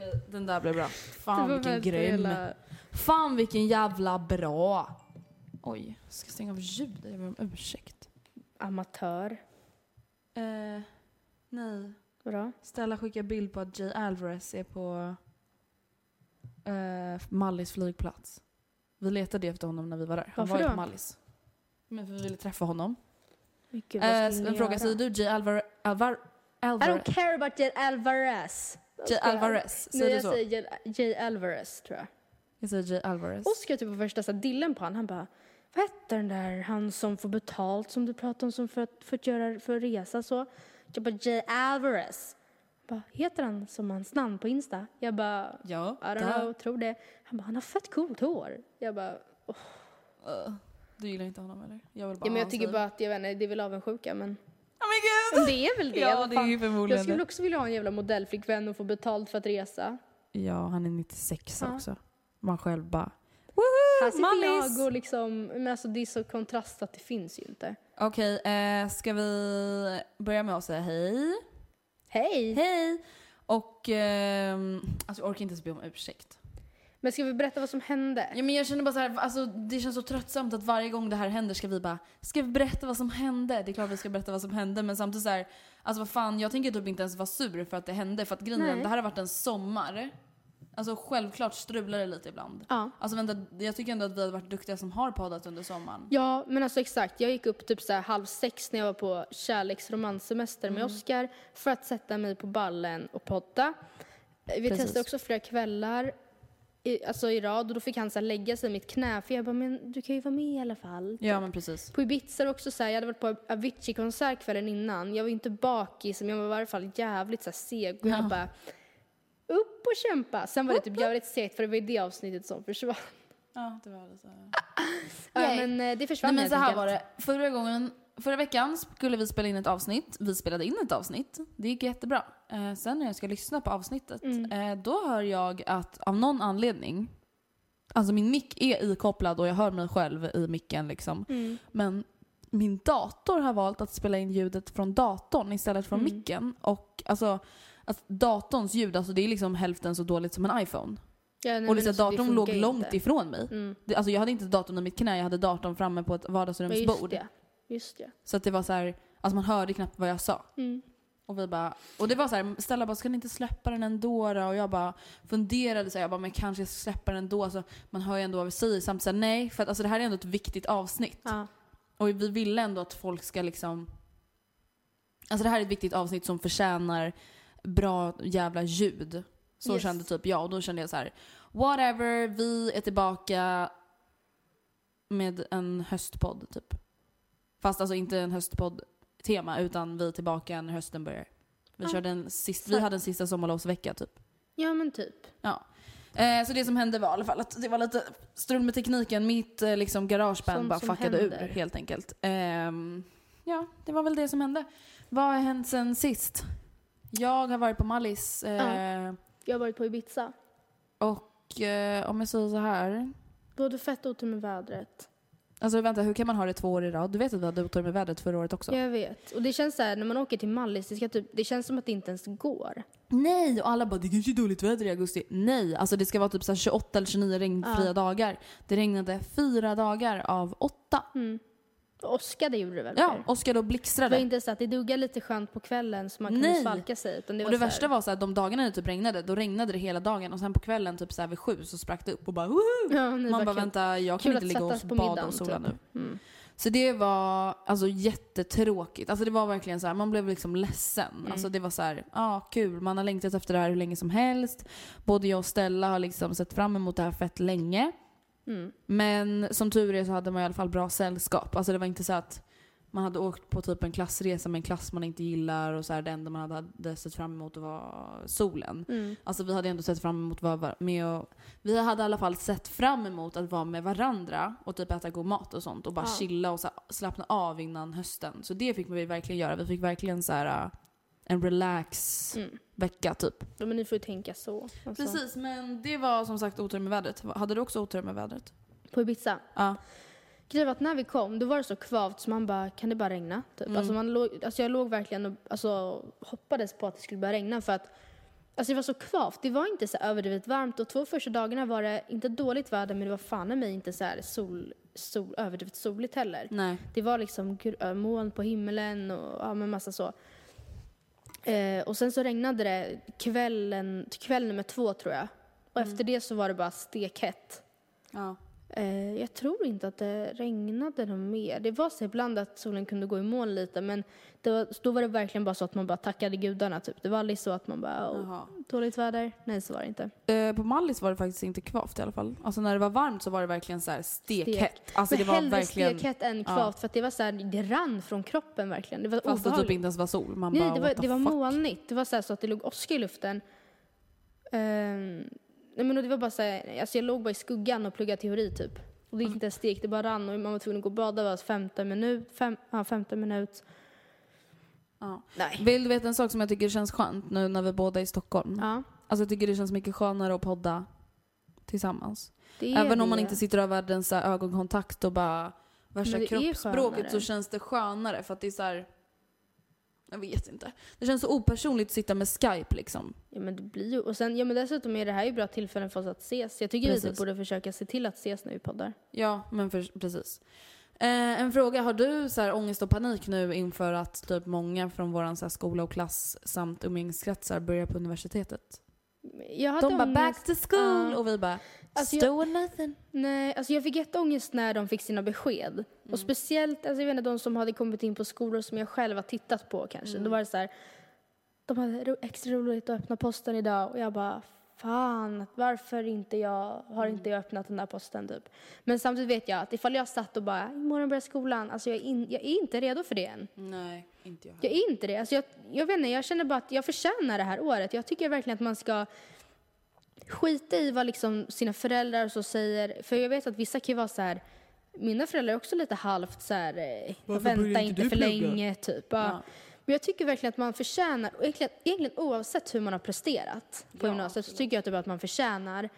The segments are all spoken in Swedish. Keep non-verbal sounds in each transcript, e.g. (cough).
Okej, den där blev bra. Fan vilken grym. Fan vilken jävla bra. Oj, ska stänga av ljudet. Jag ber om ursäkt. Amatör. Eh, nej. Vadå? Stella skickar bild på att Jay Alvarez är på eh, Mallis flygplats. Vi letade efter honom när vi var där. Han Varför var ju då? på Mallis. Men för vi ville träffa honom. Men gud, Eh, en fråga, säger du Jay Alvar, Alvar, I Alvar, don't care about Jay Alvarez. Jay Alvarez? Nej, Säger du jag så? säger Jay, Jay Alvarez tror jag. Jag säger Jay Alvarez. Oskar typ på första så här, dillen på han, han bara vad hette den där, han som får betalt som du pratade om som för att, för att göra, för att resa så? Jag bara Jay Alvarez. Jag bara, heter han som hans namn på Insta? Jag bara, Ja, I don't know, tror det. Han bara, han har fett coolt hår. Jag bara, oh. Uh, du gillar inte honom eller? Jag vill bara ja, men jag tycker bara att, jag vet inte, det är väl avundsjuka men. Oh my Men god! det är väl det. Ja, det är ju förmodligen Jag skulle också vilja ha en jävla modellflickvän och få betalt för att resa. Ja, han är 96 Ja. också. Man själv bara Här sitter Mallis! jag och liksom, men alltså det är så kontrast att det finns ju inte. Okej, eh, ska vi börja med att säga hej? Hej! Hej! Och ehm, alltså jag orkar inte ens be om ursäkt. Men ska vi berätta vad som hände? Ja, men jag känner bara så här, alltså, det känns så tröttsamt att varje gång det här händer ska vi bara, ska vi berätta vad som hände? Det är klart vi ska berätta vad som hände, men samtidigt så här, alltså vad fan, jag tänker typ inte ens vara sur för att det hände, för att grejen är, det här har varit en sommar. Alltså självklart strular det lite ibland. Ja. Alltså vänta, jag tycker ändå att vi har varit duktiga som har poddat under sommaren. Ja, men alltså exakt. Jag gick upp typ så halv sex när jag var på kärleksromanssemester med Oscar för att sätta mig på ballen och podda. Vi Precis. testade också flera kvällar i, alltså i rad och då fick han så här lägga sig i mitt knä för jag bara, men du kan ju vara med i alla fall. Ja men precis. På Ibiza det också så här, jag hade varit på Avicii-konsert kvällen innan. Jag var inte bakis, men jag var i varje fall jävligt så här seg. Och jag bara, upp och kämpa. Sen var det typ (laughs) jävligt segt för det var ju det avsnittet som försvann. Ja, det var lite så. (laughs) Ja, men eh, det försvann Nej men så här var det. Förra gången, förra veckan skulle vi spela in ett avsnitt. Vi spelade in ett avsnitt. Det gick jättebra. Eh, sen när jag ska lyssna på avsnittet, Mm. eh, då hör jag att av någon anledning, alltså min mick är ikopplad och jag hör mig själv i micken liksom. Mm. Men min dator har valt att spela in ljudet från datorn istället från Mm. micken. Och alltså, att datorns ljud, alltså det är liksom hälften så dåligt som en iPhone. Ja, nej, och liksom, alltså, datorn låg långt inte. ifrån mig. Mm. Det, alltså jag hade inte datorn i mitt knä, jag hade datorn framme på ett Ja, vardagsrumsbord. just det. Just det. Så att det var så här, alltså man hörde knappt vad jag sa. Mm. Och vi bara, och det var så här, Stella bara, ska ni inte släppa den ändå då? Och jag bara funderade så här, jag bara, men kanske jag ska släppa den ändå. Så man hör ju ändå vad vi säger. Samtidigt så här, nej, för att alltså det här är ändå ett viktigt avsnitt. Ja. Och vi ville ändå att folk ska liksom, alltså det här är ett viktigt avsnitt som förtjänar bra jävla ljud. Så Yes. kände typ jag. Och då kände jag så här, whatever, vi är tillbaka med en höstpodd typ. Fast alltså inte en höstpodd-tema, utan vi är tillbaka när hösten börjar. Vi, Ja. körde en sist, vi hade en sista sommarlovsvecka typ. ja, men typ. Ja. Eh, så det som hände var i alla fall att det var lite strul med tekniken. Mitt eh, liksom, garageband bara fuckade händer. ur helt enkelt. Ehm, ja, det var väl det som hände. Vad har hänt sen sist? Jag har varit på Mallis. Eh, Jag har varit på Ibiza. Och eh, om jag säger så här. Du hade fett otur med vädret. Alltså vänta, hur kan man ha det två år i rad? Du vet att vi hade otur med vädret förra året också? Jag vet. Och det känns så här, när man åker till Mallis, det, ska typ, det känns som att det inte ens går. Nej! Och alla bara det kanske är dåligt väder i augusti. Nej! Alltså det ska vara typ så här 28 eller 29 regnfria Ja. dagar. Det regnade fyra dagar av åtta. Och åskade gjorde det väl? Ja, åskade och Det blixtrade. var inte så att det duggade lite skönt på kvällen så man kunde Nej. svalka sig. Utan det och var det så här, värsta var så här, de dagarna det typ regnade, då regnade det hela dagen och sen på kvällen typ så här vid sju så sprack det upp och bara woho! Ja, ni Man bara kul. vänta, jag Kul kan att inte ligga och sättas på bada middagen, och sola typ. nu. Så det var alltså jättetråkigt. Alltså det var verkligen så här, man blev liksom ledsen. Mm. Alltså det var så här, ja kul, man har längtat efter det här hur länge som helst. Både jag och Stella har liksom sett fram emot det här fett länge. Mm. Men som tur är så hade man i alla fall bra sällskap. Alltså det var inte så att man hade åkt på typ en klassresa med en klass man inte gillar och så här, det enda man hade sett fram emot var solen. Mm. Alltså vi hade ändå sett fram emot att vara med och, Vi hade i alla fall sett fram emot att vara med varandra och typ äta god mat och sånt och bara Ja. chilla och här, slappna av innan hösten. Så det fick vi verkligen göra. Vi fick verkligen så här en relax Mm. vecka typ. Ja, men ni får ju tänka så. Alltså. Precis, men det var som sagt otur med vädret. Hade du också otur med vädret? På Ibiza. Ja. Grejen var att när vi kom, då var det så kvavt så man bara, kan det bara regna? Typ. Mm. Alltså man låg, alltså jag låg verkligen och alltså, hoppades på att det skulle börja regna för att Alltså det var så kvavt. Det var inte så överdrivet varmt och två första dagarna var det inte dåligt väder men det var fan i mig inte så här sol, sol, överdrivet soligt heller. Nej. Det var liksom moln på himlen och ja, men massa så. Eh, och sen så regnade det kvällen, kväll nummer två tror jag. Och efter det så var det bara stekhett. Ja. Eh, jag tror inte att det regnade något mer. Det var så ibland att solen kunde gå i moln lite men det var, då var det verkligen bara så att man bara tackade gudarna typ. Det var aldrig så att man bara, Jaha. dåligt väder. Nej så var det inte. Eh, på Mallis var det faktiskt inte kvavt i alla fall. Alltså när det var varmt så var det verkligen så här stekhett. Stek. Alltså men det var hellre verkligen... stekhett än kvavt för att det var så här, det rann från kroppen verkligen. Det var Fast det obehagligt. typ inte ens var sol. Man Nej, bara, det var, det var molnigt. Det var så, så att det låg åska i luften. Ehm, nej, men det var bara så här, alltså jag låg bara i skuggan och pluggade teori typ. Och det gick inte ens stek, det bara rann och man var tvungen att gå och bada var 15 minut. Fem, ja, 15 minut. Ja. Nej. Vill du veta en sak som jag tycker känns skönt nu när vi båda är i Stockholm? Ja, Alltså jag tycker det känns mycket skönare att podda tillsammans. det Även om man det. inte sitter och har världens ögonkontakt och bara värsta det kroppsspråket så känns det skönare för att det är så här. Jag vet inte. Det känns så opersonligt att sitta med Skype liksom. Ja men det blir ju, och sen, ja men dessutom är det här ju bra tillfällen för oss att ses. Jag tycker vi Precis. typ borde försöka se till att ses när vi poddar. Ja, men för, precis. Eh, en fråga, har du så här ångest och panik nu inför att typ många från våran så här skola och klass samt umgängeskretsar börjar på universitetet? Jag De bara back to school Ja. och vi bara Alltså, jag- nothing. Nej, alltså jag fick jätteångest när de fick sina besked. Mm. Och speciellt, alltså jag vet inte, de som hade kommit in på skolor som jag själv har tittat på kanske. Mm. Då var det så här, de hade extra roligt att öppna posten idag och jag bara, fan, varför inte jag, har inte jag öppnat den där posten typ. Men samtidigt vet jag att ifall jag satt och bara, imorgon börjar skolan, alltså jag är, in, jag är inte redo för det än. Nej, inte jag. Jag är inte det. Alltså jag, jag vet inte, jag känner bara att jag förtjänar det här året. Jag tycker verkligen att man ska skita i vad liksom sina föräldrar och så säger. För jag vet att vissa kan ju vara så här, mina föräldrar är också lite halvt så här, eh, vänta inte för länge typ. Ja. Ja. Men jag tycker verkligen att man förtjänar, egentligen, egentligen oavsett hur man har presterat på Ja, gymnasiet så tycker jag typ att man förtjänar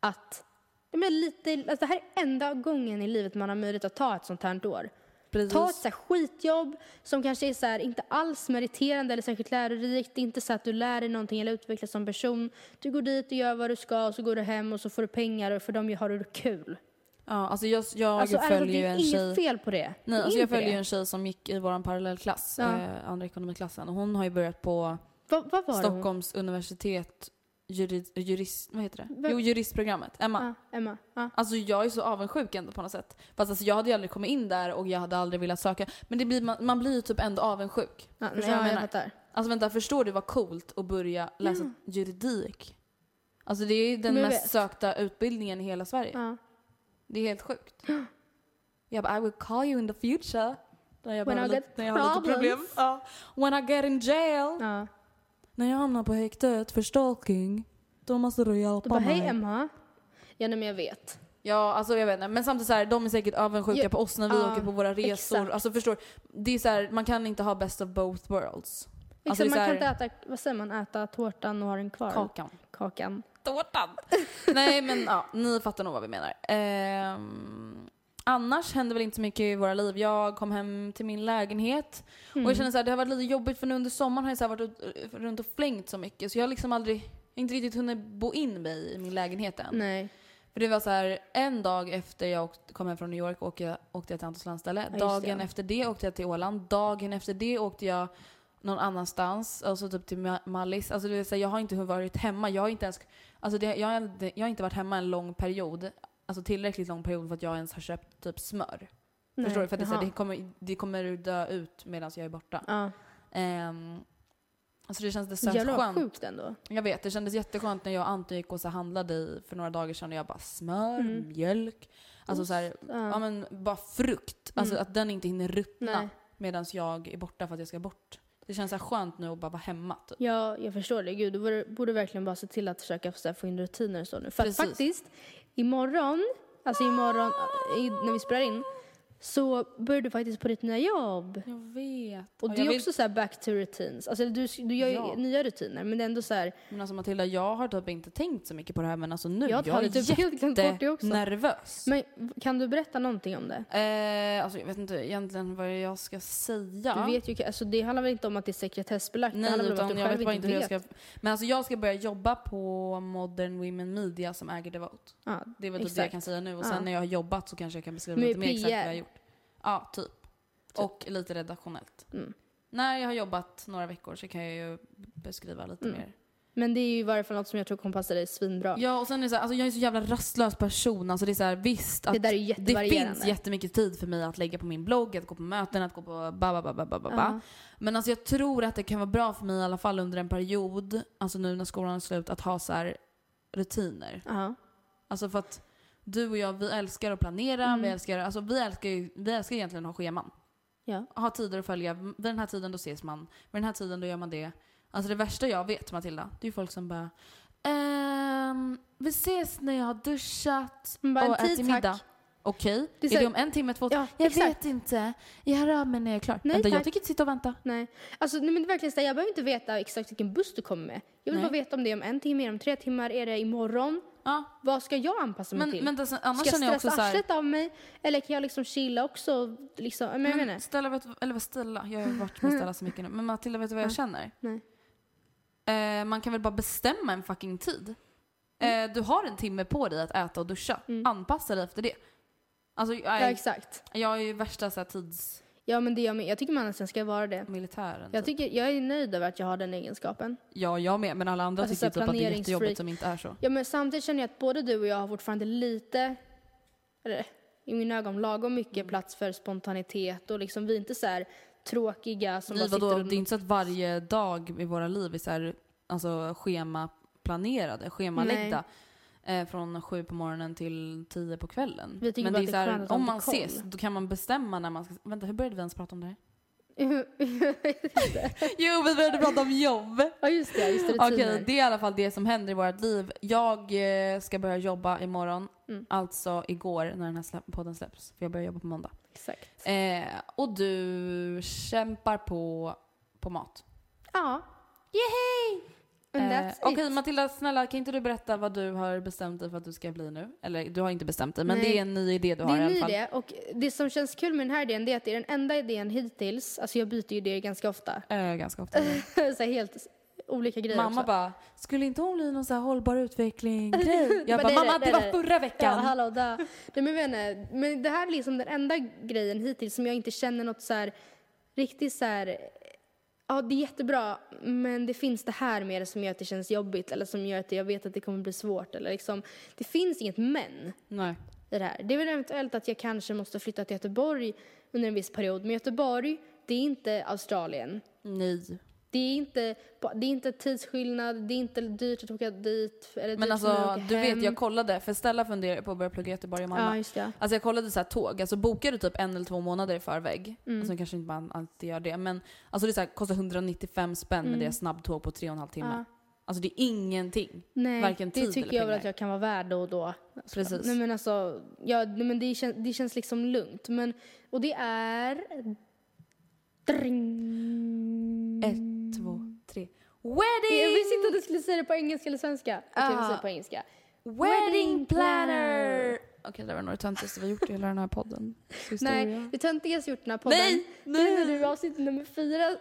att men lite, alltså det här är enda gången i livet man har möjlighet att ta ett sånt här år. Precis. Ta ett så skitjobb som kanske är så här, inte alls meriterande eller särskilt lärorikt. Det är inte så att du lär dig någonting eller utvecklas som person. Du går dit och gör vad du ska och så går du hem och så får du pengar och för dem har du kul. Ja, alltså jag, jag Alltså följer ju det är en inget tjej. fel på det. Nej, Det alltså jag följer ju en tjej som gick i vår parallellklass, Ja. eh, andra ekonomiklassen. Och hon har ju börjat på vad var det? hon- Stockholms universitet jurid, jurist, vad heter det? Vem- Jo, juristprogrammet. Emma. Ja, Emma. Ja. Alltså jag är så avundsjuk ändå på något sätt. Fast alltså, jag hade ju aldrig kommit in där och jag hade aldrig velat söka. Men det blir, man, man blir ju typ ändå avundsjuk. Ja, nej, jag jag menar? fattar. Alltså vänta, förstår du vad coolt att börja läsa juridik? Alltså det är ju den mest vet. sökta utbildningen i hela Sverige. Det är helt sjukt. Jag bara, I will call you in the future. När jag, When I lite, när jag har lite problem. Ja. When I get in jail. Ja. När jag hamnar på häktet för stalking. Då måste du hjälpa Du bara, mig. hej Emma. Ja, nej, men jag vet. Ja, alltså jag vet inte. Men samtidigt så här, de är säkert avundsjuka Ja, på oss när vi åker på våra resor. exakt. Alltså förstår Det är så här, man kan inte ha best of both worlds. Alltså, det är man så kan här- inte äta, vad säger man, äta tårtan och ha den kvar? Kakan. Kakan. Tårtan! (laughs) Nej men ja, ni fattar nog vad vi menar. Ehm, annars hände väl inte så mycket i våra liv. Jag kom hem till min lägenhet och jag kände så här, det har varit lite jobbigt för nu under sommaren har jag så varit ut- runt och flängt så mycket så jag har liksom aldrig, inte riktigt hunnit bo in mig i min lägenhet än. Nej. För det var så här, en dag efter jag kom hem från New York åkte jag, åkte jag till Antons landställe. just Dagen det. efter det åkte jag till Åland. Dagen efter det åkte jag någon annanstans, alltså typ till Ma- Mallis. Alltså det vill säga, jag har inte varit hemma. Jag har inte ens, alltså det, jag, jag har inte varit hemma en lång period. Alltså tillräckligt lång period för att jag ens har köpt typ smör. Nej. Förstår du? För att det, är så här, det, kommer, det kommer dö ut medan jag är borta. Ja. Um, alltså det känns det känns Jävlar vad skönt. sjukt ändå. Jag vet, det kändes jätteskönt när jag och Anton gick och så handlade i, för några dagar sedan och jag bara smör, Mm. mjölk, alltså så här, Ja. ja men bara frukt. Alltså Mm. att den inte hinner ruttna medan jag är borta för att jag ska bort. Det känns så skönt nu att bara vara hemma typ. Ja, jag förstår det. Gud, du borde, borde verkligen bara se till att försöka så här, få in rutiner och så nu. För att Precis. faktiskt, imorgon, alltså imorgon i, när vi spelar in, så börjar du faktiskt på ditt nya jobb. Jag vet. Och det är jag vill- också så här back to routines. Alltså du, du gör ju Ja. nya rutiner, men det är ändå så här, Men alltså Matilda, jag har typ inte tänkt så mycket på det här men alltså nu, Jag jag, är typ det också. jättenervös. Men kan du berätta någonting om det? Eh, alltså jag vet inte egentligen vad jag ska säga. Du vet ju, alltså det handlar väl inte om att det är sekretessbelagt? det Nej, handlar väl om att utan jag vet bara inte hur jag vet. ska... Men alltså jag ska börja jobba på Modern Women Media som äger Devote. Ja, Det är väl typ det jag kan säga nu. Och sen när jag har jobbat så kanske jag kan beskriva Med lite mer exakt vad jag har gjort. Ja, typ. Och lite redaktionellt. Mm. När jag har jobbat några veckor så kan jag ju beskriva lite Mm. mer. Men det är ju i varje fall något som jag tror kommer passa dig svinbra. Ja, och sen är det så här, alltså jag är så jävla rastlös person. Alltså det är så här, visst att det där är det finns jättemycket tid för mig att lägga på min blogg, att gå på möten, att gå på ba ba ba ba ba. Ja. Men alltså jag tror att det kan vara bra för mig i alla fall under en period, alltså nu när skolan är slut, att ha så här rutiner. Ja. Alltså för att du och jag, vi älskar att planera, Mm. vi älskar, alltså vi älskar vi älskar egentligen att ha scheman. Ja. Ha tider att följa, vid den här tiden då ses man, vid den här tiden då gör man det. Alltså det värsta jag vet Matilda, det är ju folk som bara ehm, vi ses när jag har duschat bara och ätit middag. Okej, Det är är, det om en timme, två Ja, Jag exakt. vet inte. Jag hör av mig när jag är klar. Nej, vänta, jag tänker inte sitta och vänta. Nej. Alltså, nej, men det är verkligen så här, jag behöver inte veta exakt vilken buss du kommer med. Jag vill Nej. bara veta om det är om en timme, om tre timmar, är det imorgon? Ja. Vad ska jag anpassa mig Men, till? men alltså, annars ska jag känner jag också stressa så här, arslet av mig? Eller kan jag liksom chilla också? Liksom, men jag men inte. Stella, vet, eller vad Stella, jag har varit med Stella så mycket nu. Men Matilda, vet du vad jag känner? Nej. Eh, man kan väl bara bestämma en fucking tid. Mm. Eh, du har en timme på dig att äta och duscha. Anpassa dig efter det. Alltså, jag, Ja, exakt. jag är ju värsta så här, tidsmilitären. Ja, men det jag, jag tycker man nästan ska vara det. Jag, typ. tycker, jag är nöjd över att jag har den egenskapen. Ja, jag med. Men alla andra Alltså, tycker typ att det är jättejobbigt som inte är så. Ja, men samtidigt känner jag att både du och jag har fortfarande lite, eller i mina ögon lagom mycket Mm. plats för spontanitet och liksom vi är inte så här tråkiga som Nej, bara sitter vadå? och... Det är inte så att varje dag i våra liv är så här, alltså, schemaplanerade, schemalagda. Eh, från sju på morgonen till tio på kvällen. Vi tycker Men bara det är att så det är här, skönt att ha om man koll. ses, då kan man bestämma när man ska... Vänta, hur började vi ens prata om det här? (laughs) jo, vi började prata om jobb. ja, just det. Just det Okej, det är i alla fall det som händer i vårt liv. Jag eh, ska börja jobba imorgon, Mm. alltså igår när den här slä- podden släpps. För jag börjar jobba på måndag. Exakt. Eh, och du kämpar på, på mat. Ja. Yay! Eh, Okej it. Matilda, snälla kan inte du berätta vad du har bestämt dig för att du ska bli nu? Eller du har inte bestämt dig, men Nej. det är en ny idé du Det har är i en alla ny fall. idé och det som känns kul med den här idén det är att det är den enda idén hittills, alltså jag byter ju idé ganska ofta. Eh, ganska ofta. (laughs) så helt olika grejer Mamma också. bara, skulle inte hon bli någon så här hållbar utveckling-grej? (laughs) Jag bara, det är mamma det, det det är var det. förra Ja, veckan. hallå, där. Nej, men, inte, men det här är liksom den enda grejen hittills som jag inte känner något så här riktigt så här. Ja, det är jättebra, men det finns det här med det som gör att det känns jobbigt eller som gör att jag vet att det kommer bli svårt eller liksom. Det finns inget men Nej. i det här. Det är väl eventuellt att jag kanske måste flytta till Göteborg under en viss period, men Göteborg, det är inte Australien. Nej. Det är inte, det är inte tidsskillnad, det är inte dyrt att åka dit. Eller Men alltså, du hem. vet jag kollade, för Stella funderar på att börja plugga i Göteborg och Malmö. Ja, det. Alltså jag kollade så här tåg, alltså bokar du typ en eller två månader i förväg, Mm. alltså kanske inte man alltid gör det, men alltså det är så här, kostar 195 spänn med det snabbtåg på tre och en halv timme. Mm. Ja. Alltså det är ingenting. Nej, Varken det tid tycker eller jag väl att jag kan vara värd då och då. Alltså, Precis. Nej men alltså, ja, nej, men det, kän, det känns liksom lugnt. Men, och det är... Dring. Ett, Wedding! visste inte att du skulle säga det på engelska eller svenska. Okej, vi Ah. säger på engelska. Wedding planner! Okej, det var nog det töntigaste vi gjort i hela den här podden. (laughs) Nej, det töntigaste gjort i den här podden. Nej, Det är när du i avsnitt nummer fyra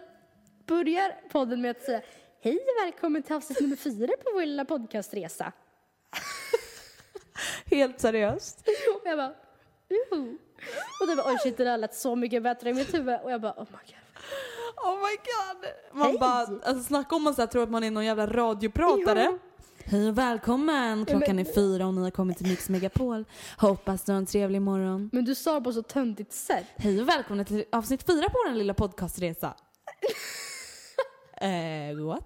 börjar podden med att säga Hej och välkommen till avsnitt nummer fyra på vår lilla podcastresa. (laughs) Helt seriöst. Och jag bara, Uhu. Och du bara, oj shit det där lät så mycket bättre i mitt huvud. Och jag bara, oh my god. Oh my god! Man Hej. bara, alltså snacka om man så här, tror att man är någon jävla radiopratare. Ja. Hej och välkommen! Klockan men- är fyra och ni har kommit till Mix Megapol. Hoppas du har en trevlig morgon. Men du sa det på så töntigt sätt. Hej och välkomna till avsnitt fyra på den lilla podcastresa. (laughs) eh, what?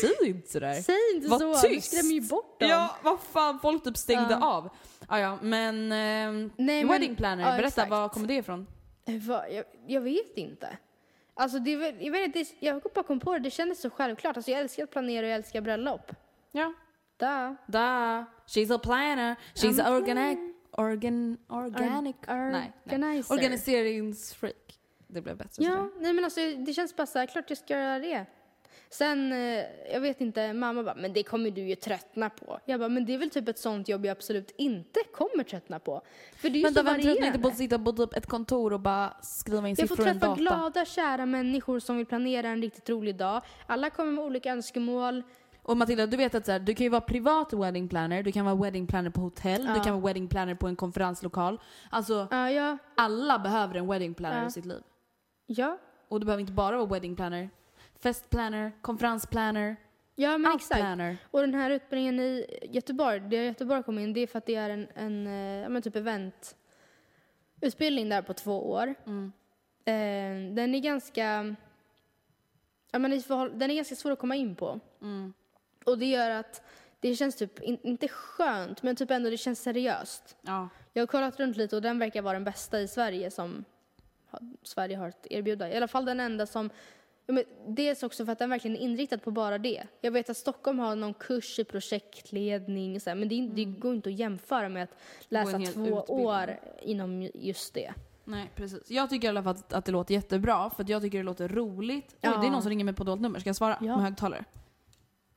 Säg inte sådär. Säg inte Var så, du tyst. skrämmer ju bort dem. Ja, vad fan, folk typ stängde Ja. av. Ah, ja, men, ehm, Nej, men- Wedding Planner, ja, berätta, exakt. var kommer det ifrån? Eh, vad- Jag, jag vet inte. Alltså det, är jag, vet, inte, det, jag bara kom på det, det kändes så självklart. Alltså jag älskar att planera och jag älskar bröllop. Ja. Da. Da, she's a planner, she's I'm a a organic, organ, organic, Or- nej, nej. organizer. organiseringsfreak. Det blev bättre Ja, nej men alltså det känns bara så här, klart jag ska göra det. Sen, eh, jag vet inte, mamma bara, men det kommer du ju tröttna på. Jag bara, men det är väl typ ett sånt jobb jag absolut inte kommer tröttna på. För det är ju Men så vem tröttnar inte varierande. på att sitta på typ ett kontor och bara skriva in Jag får siffror i en träffa data? glada, kära människor som vill planera en riktigt rolig dag. Alla kommer med olika önskemål. Och Matilda, du vet att så här, du kan ju vara privat wedding planner, du kan vara wedding planner på hotell, du Ja. kan vara wedding planner på en konferenslokal. Alltså, Ja, ja, alla behöver en wedding planner i sitt liv. ja. Och du behöver inte bara vara wedding planner. Festplanner, konferensplanner, Ja, men allt exakt. planner. Och den här utbildningen i Göteborg, det Göteborg kom in, det är för att det är en, en eh, men typ eventutbildning där på två år. Mm. Eh, den är ganska, ja men den är ganska svår att komma in på. Mm. Och det gör att det känns typ, in, inte skönt, men typ ändå det känns seriöst. Ja. Jag har kollat runt lite och den verkar vara den bästa i Sverige som Sverige har att erbjuda. I alla fall den enda som Ja, men dels också för att den verkligen är inriktad på bara det. Jag vet att Stockholm har någon kurs i projektledning, så här, men det, in- det går inte att jämföra med att läsa två utbildning. år inom just det. Nej, precis. Jag tycker i alla fall att, att det låter jättebra, för jag tycker det låter roligt. Oj, Ja. det är någon som ringer mig på dolt nummer. Ska jag svara Ja. med högtalare?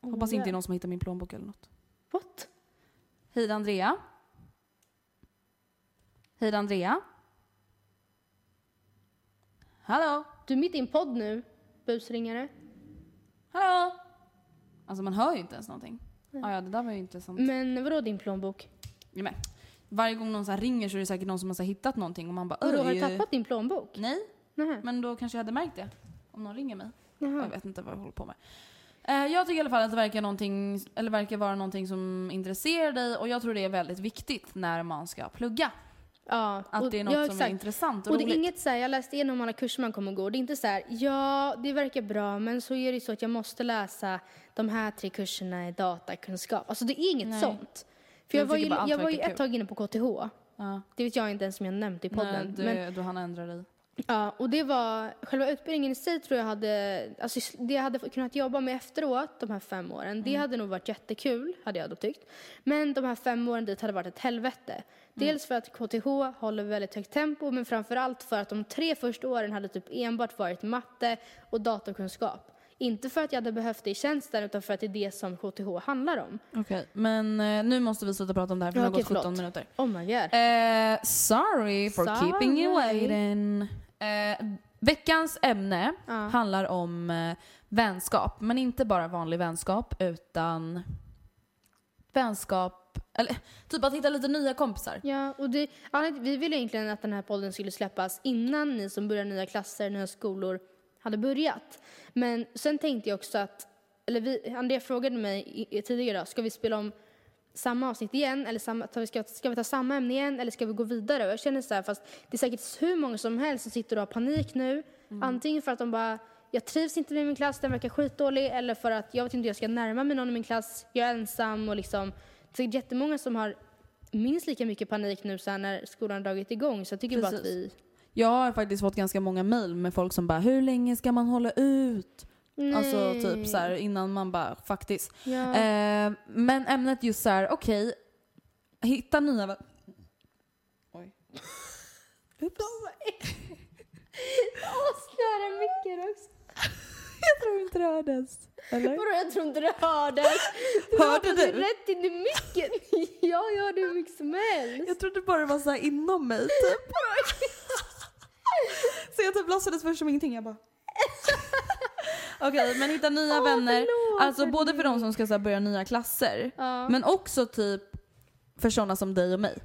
Hoppas Oh, inte det är yeah. någon som hittar min plånbok eller något. What? Hej Andrea. Hej Andrea. Hallå? Du är mitt i en podd nu, busringare. Hallå? Alltså man hör ju inte ens någonting. Ah, ja, det där var ju inte sant. Men vadå din plånbok? Ja, men, varje gång någon så ringer så är det säkert någon som har hittat någonting och man bara Vadå, har du tappat din plånbok? Nej, Nähä. men då kanske jag hade märkt det. Om någon ringer mig. Jag vet inte vad jag håller på med. Eh, Jag tycker i alla fall att det verkar, någonting, eller verkar vara någonting som intresserar dig och jag tror det är väldigt viktigt när man ska plugga. Ja, Att det är något ja, som är intressant och, Och det är inget så här, jag läste igenom alla kurser man kommer gå. Det är inte så här, ja, det verkar bra, men så är det så att jag måste läsa de här tre kurserna i datakunskap. Alltså det är inget Nej. sånt. För jag Jag var ju, jag var ju ett tag inne på KTH. Ja. Det vet jag inte ens om jag nämnt i podden. Nej, du, Men, du hann ändra dig. ja, och det var, själva utbildningen i sig tror jag hade, alltså det jag hade kunnat jobba med efteråt, de här fem åren, Mm. det hade nog varit jättekul, hade jag då tyckt. Men de här fem åren dit hade varit ett helvete. Mm. Dels för att KTH håller väldigt högt tempo, men framför allt för att de tre första åren hade typ enbart varit matte och datorkunskap. Inte för att jag hade behövt det i tjänsten, utan för att det är det som KTH handlar om. Okej, men eh, nu måste vi sluta prata om det här för det har okej, gått 17 förlåt. minuter. Oh my god. Eh, sorry for keeping you waiting. Eh, veckans ämne handlar om eh, vänskap, men inte bara vanlig vänskap utan vänskap, eller typ att hitta lite nya kompisar. Ja, och det, vi ville egentligen att den här podden skulle släppas innan ni som börjar nya klasser, nya skolor hade börjat. Men sen tänkte jag också att, eller vi, Andrea frågade mig tidigare ska vi spela om samma avsnitt igen eller samma, ska, ska vi ta samma ämne igen eller ska vi gå vidare? Och jag känner så här, fast det är säkert hur många som helst som sitter och har panik nu. Antingen för att de bara, jag trivs inte med min klass, den verkar skitdålig, eller för att jag vet inte hur jag ska närma mig någon i min klass, jag är ensam och liksom, det är jättemånga som har minst lika mycket panik nu så när skolan dragit igång. Så jag tycker bara att Precis. vi... Jag har faktiskt fått ganska många mejl med folk som bara “Hur länge ska man hålla ut?” Alltså typ så här innan man bara faktiskt. Ja. Eh, men ämnet just så här, okej, hitta nya Oj. Oops. Asnära micken också. Jag tror inte det hördes. Eller? Vadå, jag tror inte det hördes. Du Hörde du? rätt in i micken. (laughs) Ja, jag hörde hur mycket som helst. Jag trodde bara det var så här inom mig typ. Så jag typ låtsades först som ingenting. Jag bara... (laughs) Okej, men hitta nya Åh, vänner. förlåt, Alltså både för de som ska så här, börja nya klasser, Ja. men också typ för sådana som dig och mig.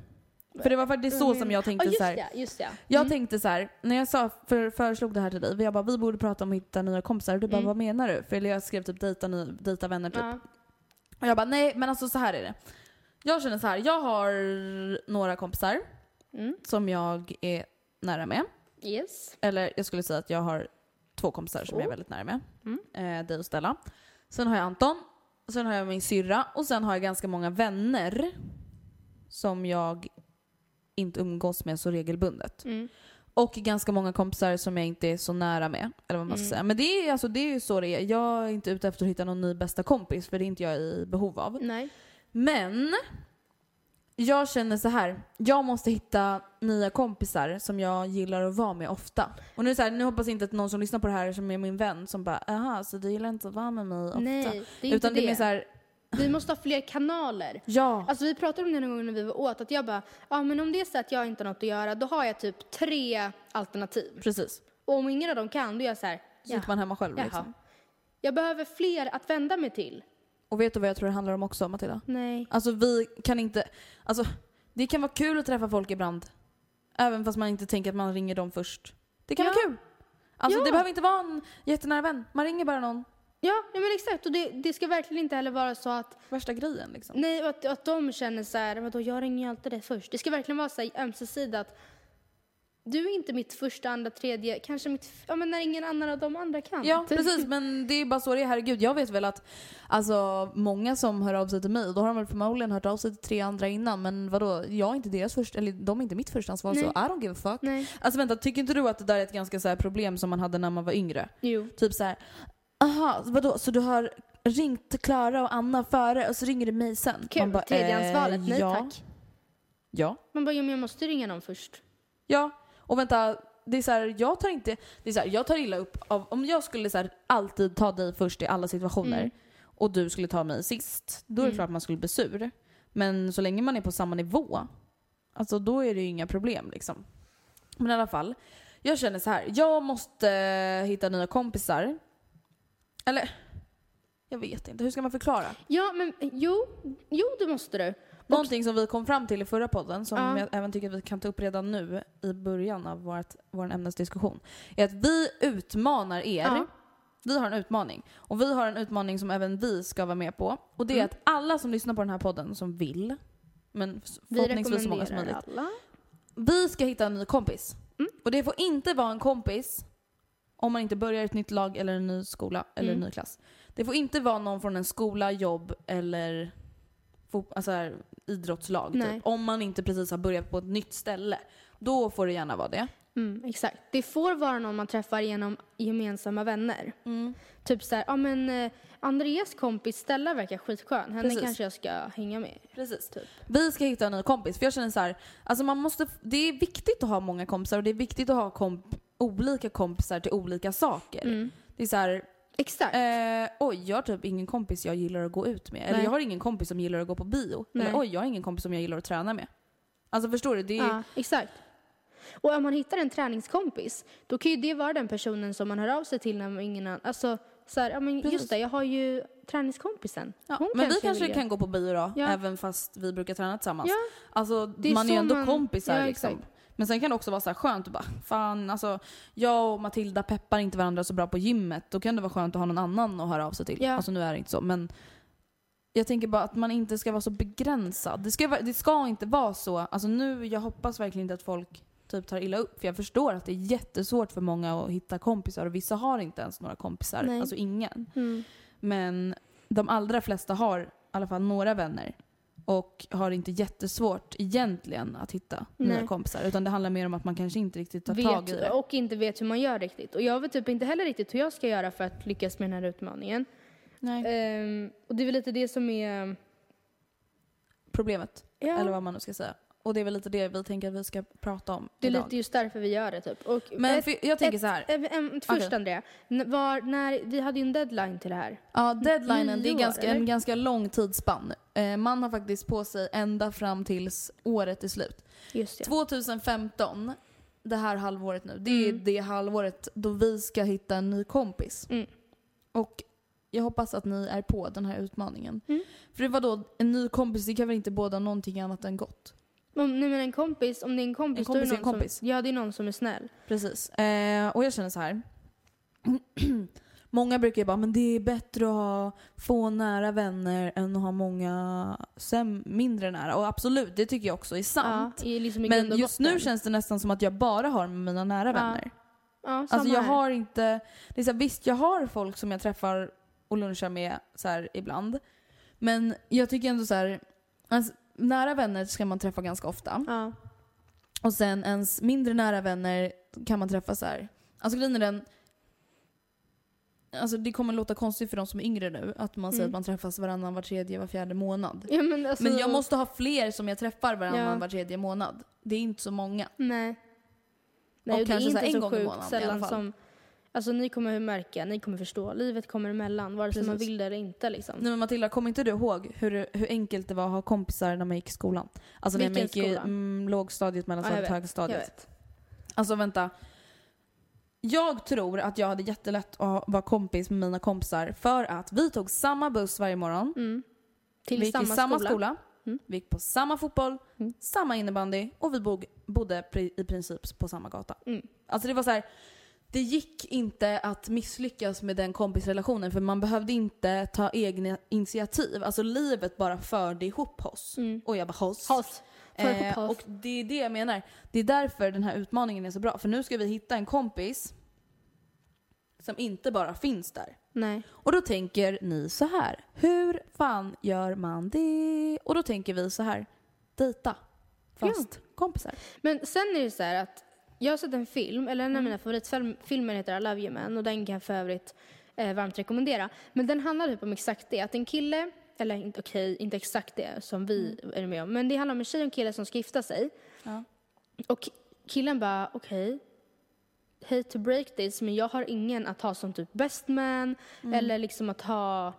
För det var faktiskt så som jag Ja, tänkte just så här. det. Just det. Jag tänkte så här, när jag sa, för, föreslog det här till dig, jag bara vi borde prata om att hitta nya kompisar. Och du bara Mm. vad menar du? För jag skrev typ dejta, ny, dejta vänner typ. Ja. Och jag bara nej men alltså så här är det. Jag känner så här, jag har några kompisar Mm. som jag är nära med. Yes. Eller jag skulle säga att jag har två kompisar som jag är väldigt nära med. Mm. Eh, dig och Stella. Sen har jag Anton. Sen har jag min syrra. Och sen har jag ganska många vänner som jag inte umgås med så regelbundet. Mm. Och ganska många kompisar som jag inte är så nära med. Eller vad man ska Mm. säga. Men det är, alltså, det är ju så det är. Jag är inte ute efter att hitta någon ny bästa kompis för det är inte jag i behov av. Nej. Men jag känner så här. jag måste hitta nya kompisar som jag gillar att vara med ofta. Och nu, så här, nu hoppas jag inte att någon som lyssnar på det här som är min vän som bara aha så du gillar inte att vara med mig ofta. Nej, det är inte Utan det det. är mer så här, Vi måste ha fler kanaler. ja. Alltså vi pratade om det någon gång när vi var åt, att jag bara, ja men om det är så att jag inte har något att göra, då har jag typ tre alternativ. precis. Och om ingen av dem kan, då är jag så här, Så sitter man hemma själv jaha. liksom. Jag behöver fler att vända mig till. Och vet du vad jag tror det handlar om också Matilda? Nej. Alltså vi kan inte, alltså det kan vara kul att träffa folk ibland. Även fast man inte tänker att man ringer dem först. Det kan Ja. vara kul. Alltså Ja. det behöver inte vara en jättenära vän. Man ringer bara någon. Ja, nej men exakt. Och det, det ska verkligen inte heller vara så att, Värsta grejen liksom. nej, att, att de känner så här, vadå, jag ringer ju alltid dig först. Det ska verkligen vara så här ömsesidigt att du är inte mitt första, andra, tredje, kanske mitt, ja men när ingen annan av de andra kan. Ja precis men det är bara så det är. Herregud jag vet väl att alltså, många som hör av sig till mig, då har de väl förmodligen hört av sig till tre andra innan. Men vadå, jag är inte deras första, eller de är inte mitt första ansvar så Nej. I don't give a fuck. Nej. Alltså vänta, tycker inte du att det där är ett ganska så problem som man hade när man var yngre? Jo. Typ så här, aha, vadå, så du har ringt Klara och Anna före och så ringer du mig sen? Kul. Man bara, Tredjehandsvalet, nej ja. tack. Ja. Man bara, ja men jag måste ringa någon först. Ja, och vänta, det är så här, jag tar inte, det är så här, jag tar illa upp av, om jag skulle så här, alltid ta dig först i alla situationer Mm. och du skulle ta mig sist, då är det Mm. klart man skulle bli sur. Men så länge man är på samma nivå, alltså då är det ju inga problem liksom. Men i alla fall, jag känner så här, jag måste hitta nya kompisar. Eller, jag vet inte, hur ska man förklara? Ja, men jo, jo det måste du. Någonting som vi kom fram till i förra podden, som Ja. jag även tycker att vi kan ta upp redan nu i början av vårt, vår ämnesdiskussion, är att vi utmanar er. Ja. Vi har en utmaning. Och vi har en utmaning som även vi ska vara med på. Och det är Mm. att alla som lyssnar på den här podden som vill, men Vi förhoppningsvis så många som rekommenderar möjligt, alla. vi ska hitta en ny kompis. Mm. Och det får inte vara en kompis om man inte börjar ett nytt lag eller en ny skola eller Mm. en ny klass. Det får inte vara någon från en skola, jobb eller alltså här, idrottslag. Typ. Om man inte precis har börjat på ett nytt ställe. Då får det gärna vara det. Mm, exakt. Det får vara någon man träffar genom gemensamma vänner. Mm. Typ så här, ja men eh, Andreas kompis Stella verkar skitskön. Henne Precis. kanske jag ska hänga med. Precis. Typ. Vi ska hitta en ny kompis. För jag känner så här, alltså man måste, det är viktigt att ha många kompisar och det är viktigt att ha komp, olika kompisar till olika saker. Mm. Det är så här, Exakt. Eh, oj, jag har typ ingen kompis jag gillar att gå ut med. Eller Nej. jag har ingen kompis som gillar att gå på bio. Nej. Eller oj, jag har ingen kompis som jag gillar att träna med. Alltså förstår du? Det är, Ja, exakt. Och om man hittar en träningskompis, då kan ju det vara den personen som man hör av sig till när man ingen annan... Alltså, så här, ja men Precis. just det, jag har ju träningskompisen. ja. Hon Men vi jag kanske vill kan gå på bio då, Ja. även fast vi brukar träna tillsammans. Ja. Alltså man är ju ändå man- kompisar Ja, liksom. exakt. Men sen kan det också vara så här skönt att bara, fan alltså jag och Matilda peppar inte varandra så bra på gymmet. Då kan det vara skönt att ha någon annan att höra av sig till. Ja. Alltså nu är det inte så men jag tänker bara att man inte ska vara så begränsad. Det ska, det ska inte vara så. Alltså nu, jag hoppas verkligen inte att folk typ tar illa upp. För jag förstår att det är jättesvårt för många att hitta kompisar och vissa har inte ens några kompisar. Nej. Alltså ingen. Mm. Men de allra flesta har i alla fall några vänner. Och har inte jättesvårt egentligen att hitta nya Nej. kompisar. Utan det handlar mer om att man kanske inte riktigt tar tag i Vet, det. och inte vet hur man gör riktigt. Och jag vet typ inte heller riktigt hur jag ska göra för att lyckas med den här utmaningen. Nej. Ehm, och det är väl lite det som är... Problemet. Ja, Eller vad man nu ska säga. Och det är väl lite det vi tänker att vi ska prata om Det är idag. lite just därför vi gör det typ. Och Men ett- för, jag tänker ett- så här. ett- ett- Först Okej. Andrea, var, när, vi hade ju en deadline till det här. Ja, deadlinen, det är år, ganska, en eller? ganska lång tidsspann. Eh, man har faktiskt på sig ända fram tills året är slut. Just det. 2015, det här halvåret nu, det är Mm. det halvåret då vi ska hitta en ny kompis. Mm. Och jag hoppas att ni är på den här utmaningen. Mm. För det var då en ny kompis, det kan väl inte båda någonting annat än gott? Om, nej men en kompis, om det är en kompis, En då är kompis det är en någon kompis. Som, ja, det är någon som är snäll. Precis. Eh, och jag känner så här. (clears throat) Många brukar ju bara, men det är bättre att ha få nära vänner än att ha många sem- mindre nära. Och absolut, det tycker jag också är sant. Ja, liksom men just nu känns det nästan som att jag bara har med mina nära Ja, vänner. Ja, samma Alltså jag här. har inte, det är så här, visst jag har folk som jag träffar och lunchar med så här ibland. Men jag tycker ändå så här, alltså, nära vänner ska man träffa ganska ofta. Ja. Och sen ens mindre nära vänner kan man träffa så här. Alltså grejen är den, Alltså det kommer låta konstigt för de som är yngre nu, att man säger Mm. att man träffas varannan, var tredje, var fjärde månad. Ja, men, alltså, Men jag måste ha fler som jag träffar varannan, Ja. var tredje månad. Det är inte så många. Nej. Och Nej, och det är kanske så inte en så gång i sjukt månaden i alla sällan fall. som... Alltså ni kommer märka, ni kommer förstå. Livet kommer emellan, vare sig man vill det eller inte liksom. Nej men Matilda, kommer inte du ihåg hur, hur enkelt det var att ha kompisar när man gick i skolan? Alltså när man gick i skola? mm, lågstadiet, Ja, mellanstadiet, Jag högstadiet. vet. Alltså vänta. Jag tror att jag hade jättelätt att vara kompis med mina kompisar för att vi tog samma buss varje morgon. Mm. Till vi gick samma, i samma skola. skola. Mm. Vi gick på samma fotboll, Mm. samma innebandy och vi bo- bodde i princip på samma gata. Mm. Alltså det var så här. Det gick inte att misslyckas med den kompisrelationen för man behövde inte ta egna initiativ. Alltså livet bara förde ihop oss. Mm. Och jag bara hoss. Hoss. Eh, och det är det jag menar. Det är därför den här utmaningen är så bra. För nu ska vi hitta en kompis som inte bara finns där. Nej. Och då tänker ni så här. Hur fan gör man det? Och då tänker vi så här. Dejta. Fast kompisar. Men sen är det så här att jag har sett en film, eller en Mm. av mina favoritfilmer heter I Love You Man och den kan jag för övrigt eh, varmt rekommendera. Men den handlar typ om exakt det, att en kille, eller okej, inte exakt det som vi är med om, men det handlar om en tjej och en kille som ska gifta sig. Mm. Ja. Och killen bara, okej, hate to break this, men jag har ingen att ha som typ best man, eller liksom att ha, eh,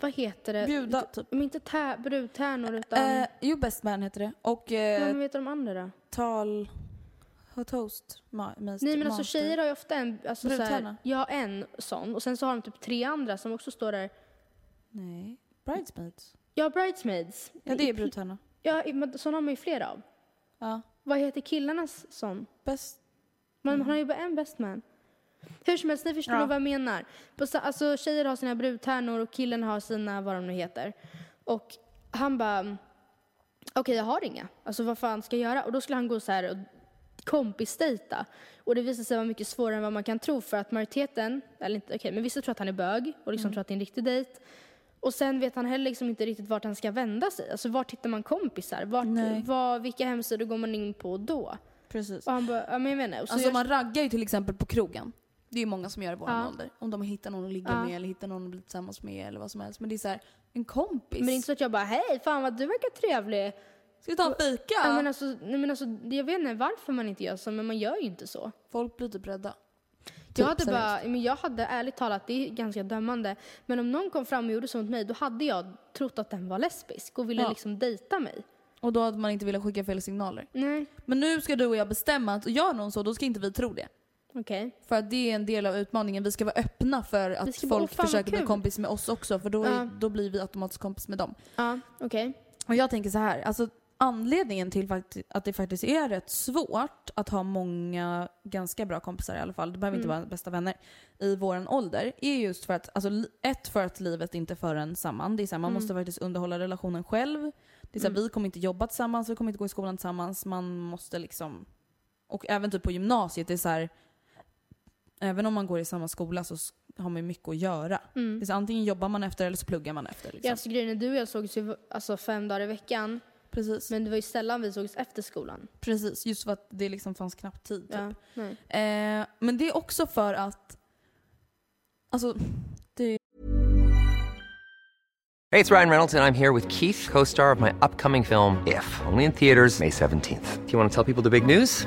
vad heter det? Bjuda typ. Men inte tä- brudtärnor utan, Eh, jo, Best Man heter det. Och ja, eh, men vet du de andra då? tal... Ha toast. Ma- master, Nej men alltså master. tjejer har ju ofta en, alltså så här, ja en sån och sen så har de typ tre andra som också står där. Nej. Bridesmaids. Ja, bridesmaids. Ja, det är brudtärna. Ja, men sån har man ju flera av. Ja. Vad heter killarnas sån? Best... Man har ju bara en best man. Hur som helst, ni förstår Ja. nog vad jag menar. Alltså tjejer har sina brudtärnor och killen har sina, vad de nu heter. Och han bara, okej jag har inga. Alltså vad fan ska jag göra? Och då skulle han gå så här och kompisdejta. Och det visade sig vara mycket svårare än vad man kan tro för att majoriteten, eller inte, okej, men vissa tror att han är bög och liksom tror att det är en riktig dejt. Och sen vet han heller liksom inte riktigt vart han ska vända sig. Alltså vart hittar man kompisar? Vart, var, vilka hemsidor går man in på då? Precis. Och han bara, ja men jag så Alltså jag- man raggar ju till exempel på krogen. Det är ju många som gör i vår Ja. ålder. Om de hittar någon att ligga Ja. med eller hittar någon att bli tillsammans med eller vad som helst. Men det är så här, en kompis. Men det är inte så att jag bara, hej fan vad du verkar trevlig. Ska vi ta en fika? Ja. men alltså, nej, men alltså, jag vet inte varför man inte gör så, men man gör ju inte så. Folk blir typ rädda. jag, Typ, hade bara, men jag hade ärligt talat, det är ganska dömande, men om någon kom fram och gjorde så mot mig, då hade jag trott att den var lesbisk och ville Ja. liksom dejta mig. Och då hade man inte velat skicka fel signaler. Nej, Men nu ska du och jag bestämma att gör någon så, då ska inte vi tro det. okej. För att det är en del av utmaningen. Vi ska vara öppna för att ska bara, folk "Åh, fan, vad försöker bli kul." kompis med oss också. För då, är, Ja. då blir vi automatiskt kompis med dem. Ja, okej. Och jag tänker så här, alltså anledningen till att det faktiskt är rätt svårt att ha många ganska bra kompisar i alla fall, det behöver inte Mm. vara bästa vänner, i våran ålder, är just för att, alltså ett för att livet inte för en samman. Det är så här, man Mm. måste faktiskt underhålla relationen själv. Det är så här, Mm. vi kommer inte jobba tillsammans, vi kommer inte gå i skolan tillsammans, man måste liksom, och även typ på gymnasiet, det är så här, även om man går i samma skola så har man mycket att göra. Mm. Det är så, antingen jobbar man efter eller så pluggar man efter. Liksom. Ja, alltså, grejen är, du och jag sågs ju alltså, fem dagar i veckan, Precis. men det var ju sällan vi sågs efter skolan. Precis, just för att det liksom fanns knappt tid. Typ. Ja, nej. Eh, men det är också för att, alltså Hey, it's Ryan Reynolds, and I'm here with Keith, co star of my upcoming film, If, only in theaters, May 17th. Do you want to tell people the big news?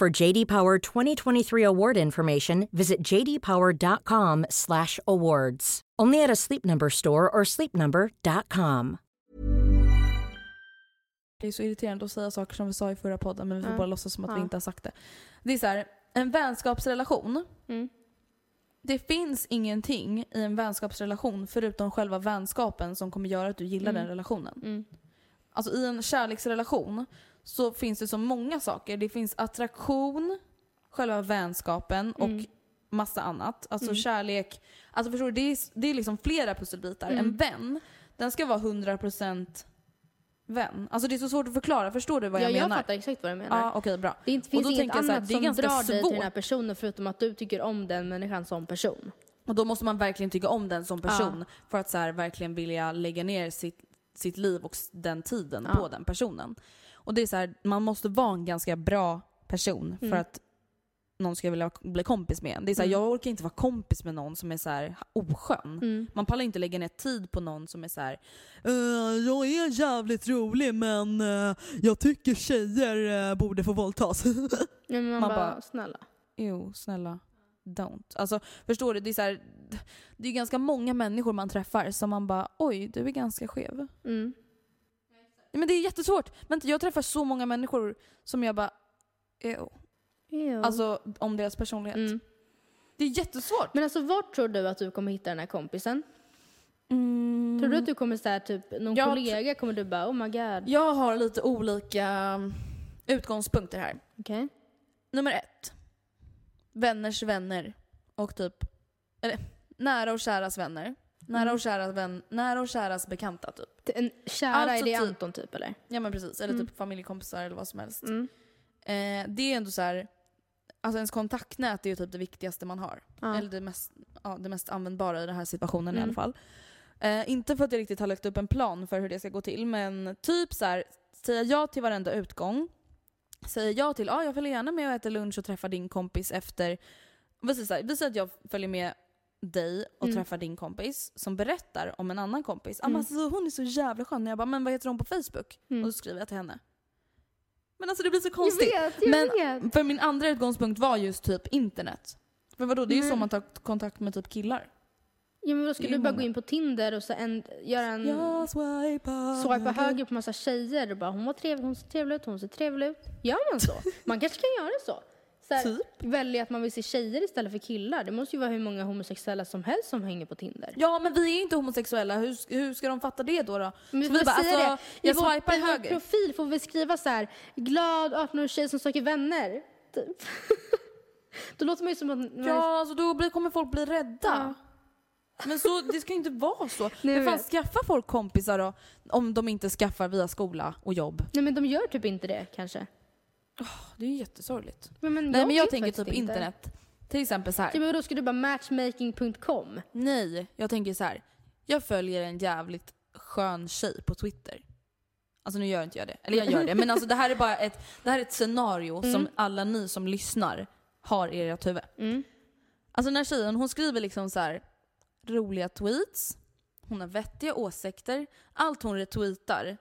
For JD Power 2023 award information, visit jdpower.com/awards. Only at a Sleep Number store or sleepnumber.com. Det är så irriterande att säga saker som vi sa i förra podden men vi får Ja. bara låtsas som att vi Ja. inte har sagt det. Det är så här, en vänskapsrelation. Mm. Det finns ingenting i en vänskapsrelation förutom själva vänskapen som kommer göra att du gillar Mm. den relationen. Mm. Alltså i en kärleksrelation så finns det så många saker. Det finns attraktion, själva vänskapen och Mm. massa annat. Alltså Mm. kärlek. Alltså förstår du, det är, det är liksom flera pusselbitar. Mm. En vän, den ska vara 100% vän. Alltså det är så svårt att förklara. Förstår du vad Ja, jag jag menar? fattar exakt vad du menar. Ja, okej bra. Det inte- finns inget jag här, annat det är som drar dig till den här svårt. personen förutom att du tycker om den människan som person. Och då måste man verkligen tycka om den som person för att så här, verkligen vilja lägga ner sitt, sitt liv och den tiden Ja. på den personen. Och det är så här, man måste vara en ganska bra person för Mm. att någon ska vilja bli kompis med en. Det är så här, Mm. Jag orkar inte vara kompis med någon som är så här oskön. Mm. Man pallar inte lägga ner tid på någon som är så här. "Eh, jag är jävligt rolig men eh, jag tycker tjejer eh, borde få våldtas. (laughs) Ja, men man, Man bara, bara- snälla. Jo, snälla. Don't. Alltså, förstår du? Det är, så här, det är ganska många människor man träffar som man bara oj, du är ganska skev. Mm. Men det är jättesvårt. Men jag träffar så många människor som jag bara ew. Jo. Alltså om deras personlighet. mm. Det är jättesvårt. Men alltså vart tror du att du kommer hitta den här kompisen? Mm. Tror du att du kommer säga typ någon Jag kollega kommer du bara oh my god. Jag har lite olika mm, utgångspunkter här. Okej. Nummer ett. Vänners vänner. Och typ, eller nära och käras vänner. Nära Mm. och, käras vän, nära och käras bekanta typ. En kära Alltså är det typ- Anton typ eller? Ja men precis, eller Mm. typ familjekompisar eller vad som helst. Mm. Eh, det är ändå så här. alltså ens kontaktnät är ju typ det viktigaste man har. Ja. Eller det mest, ja, det mest användbara i den här situationen i Mm. alla fall. Eh, inte för att jag riktigt har lagt upp en plan för hur det ska gå till, men typ så här, säga ja till varenda utgång. Säga ja till, ja jag följer gärna med och äter lunch och träffar din kompis efter. Vi säger, så här, vi säger att jag följer med dig och Mm. träffar din kompis som berättar om en annan kompis. Ah, Mm. alltså, hon är så jävla skön. Jag bara, men vad heter hon på Facebook? Mm. Och så skriver jag till henne. Men alltså det blir så Jag konstigt. vet, jag Men- vet. För min andra utgångspunkt var just typ internet. För vadå, det är ju så Men- man tar kontakt med typ killar. Ja, men då är du bara många. gå in på Tinder och så en, göra en Jag swipar swipa höger på massa tjejer och bara hon var trevlig, hon ser trevlig ut, hon ser trevlig ut. Gör man så? Man kanske kan göra så. Här, Typ. Välja att man vill se tjejer istället för killar. Det måste ju vara hur många homosexuella som helst som hänger på Tinder. Ja men vi är ju inte homosexuella, hur, hur ska de fatta det då? då? Men Så vi vi bara, alltså, det. I jag vår, swipar i vår höger. profil får vi skriva så här, glad 18-årig tjej som söker vänner. Typ. (laughs) Då låter man ju som att... Ja, alltså då blir, kommer folk bli rädda. Men så, det ska ju inte vara så. (laughs) Nej, Men fan, vet. skaffar folk kompisar då? Om de inte skaffar via skola och jobb. Nej men de gör typ inte det kanske. Det är ju jättesorgligt. Men, men Nej men jag tänker typ inte. internet. Till exempel så här. Ja, men då ska du bara matchmaking.com. Nej, jag tänker så här. Jag följer en jävligt skön tjej på Twitter. Alltså nu gör inte jag det. Eller jag gör det. Men alltså det här är bara ett, det här är ett scenario Mm. som alla ni som lyssnar har i ert huvud. Alltså den här tjejen hon skriver liksom så här roliga tweets, hon har vettiga åsikter, allt hon retweetar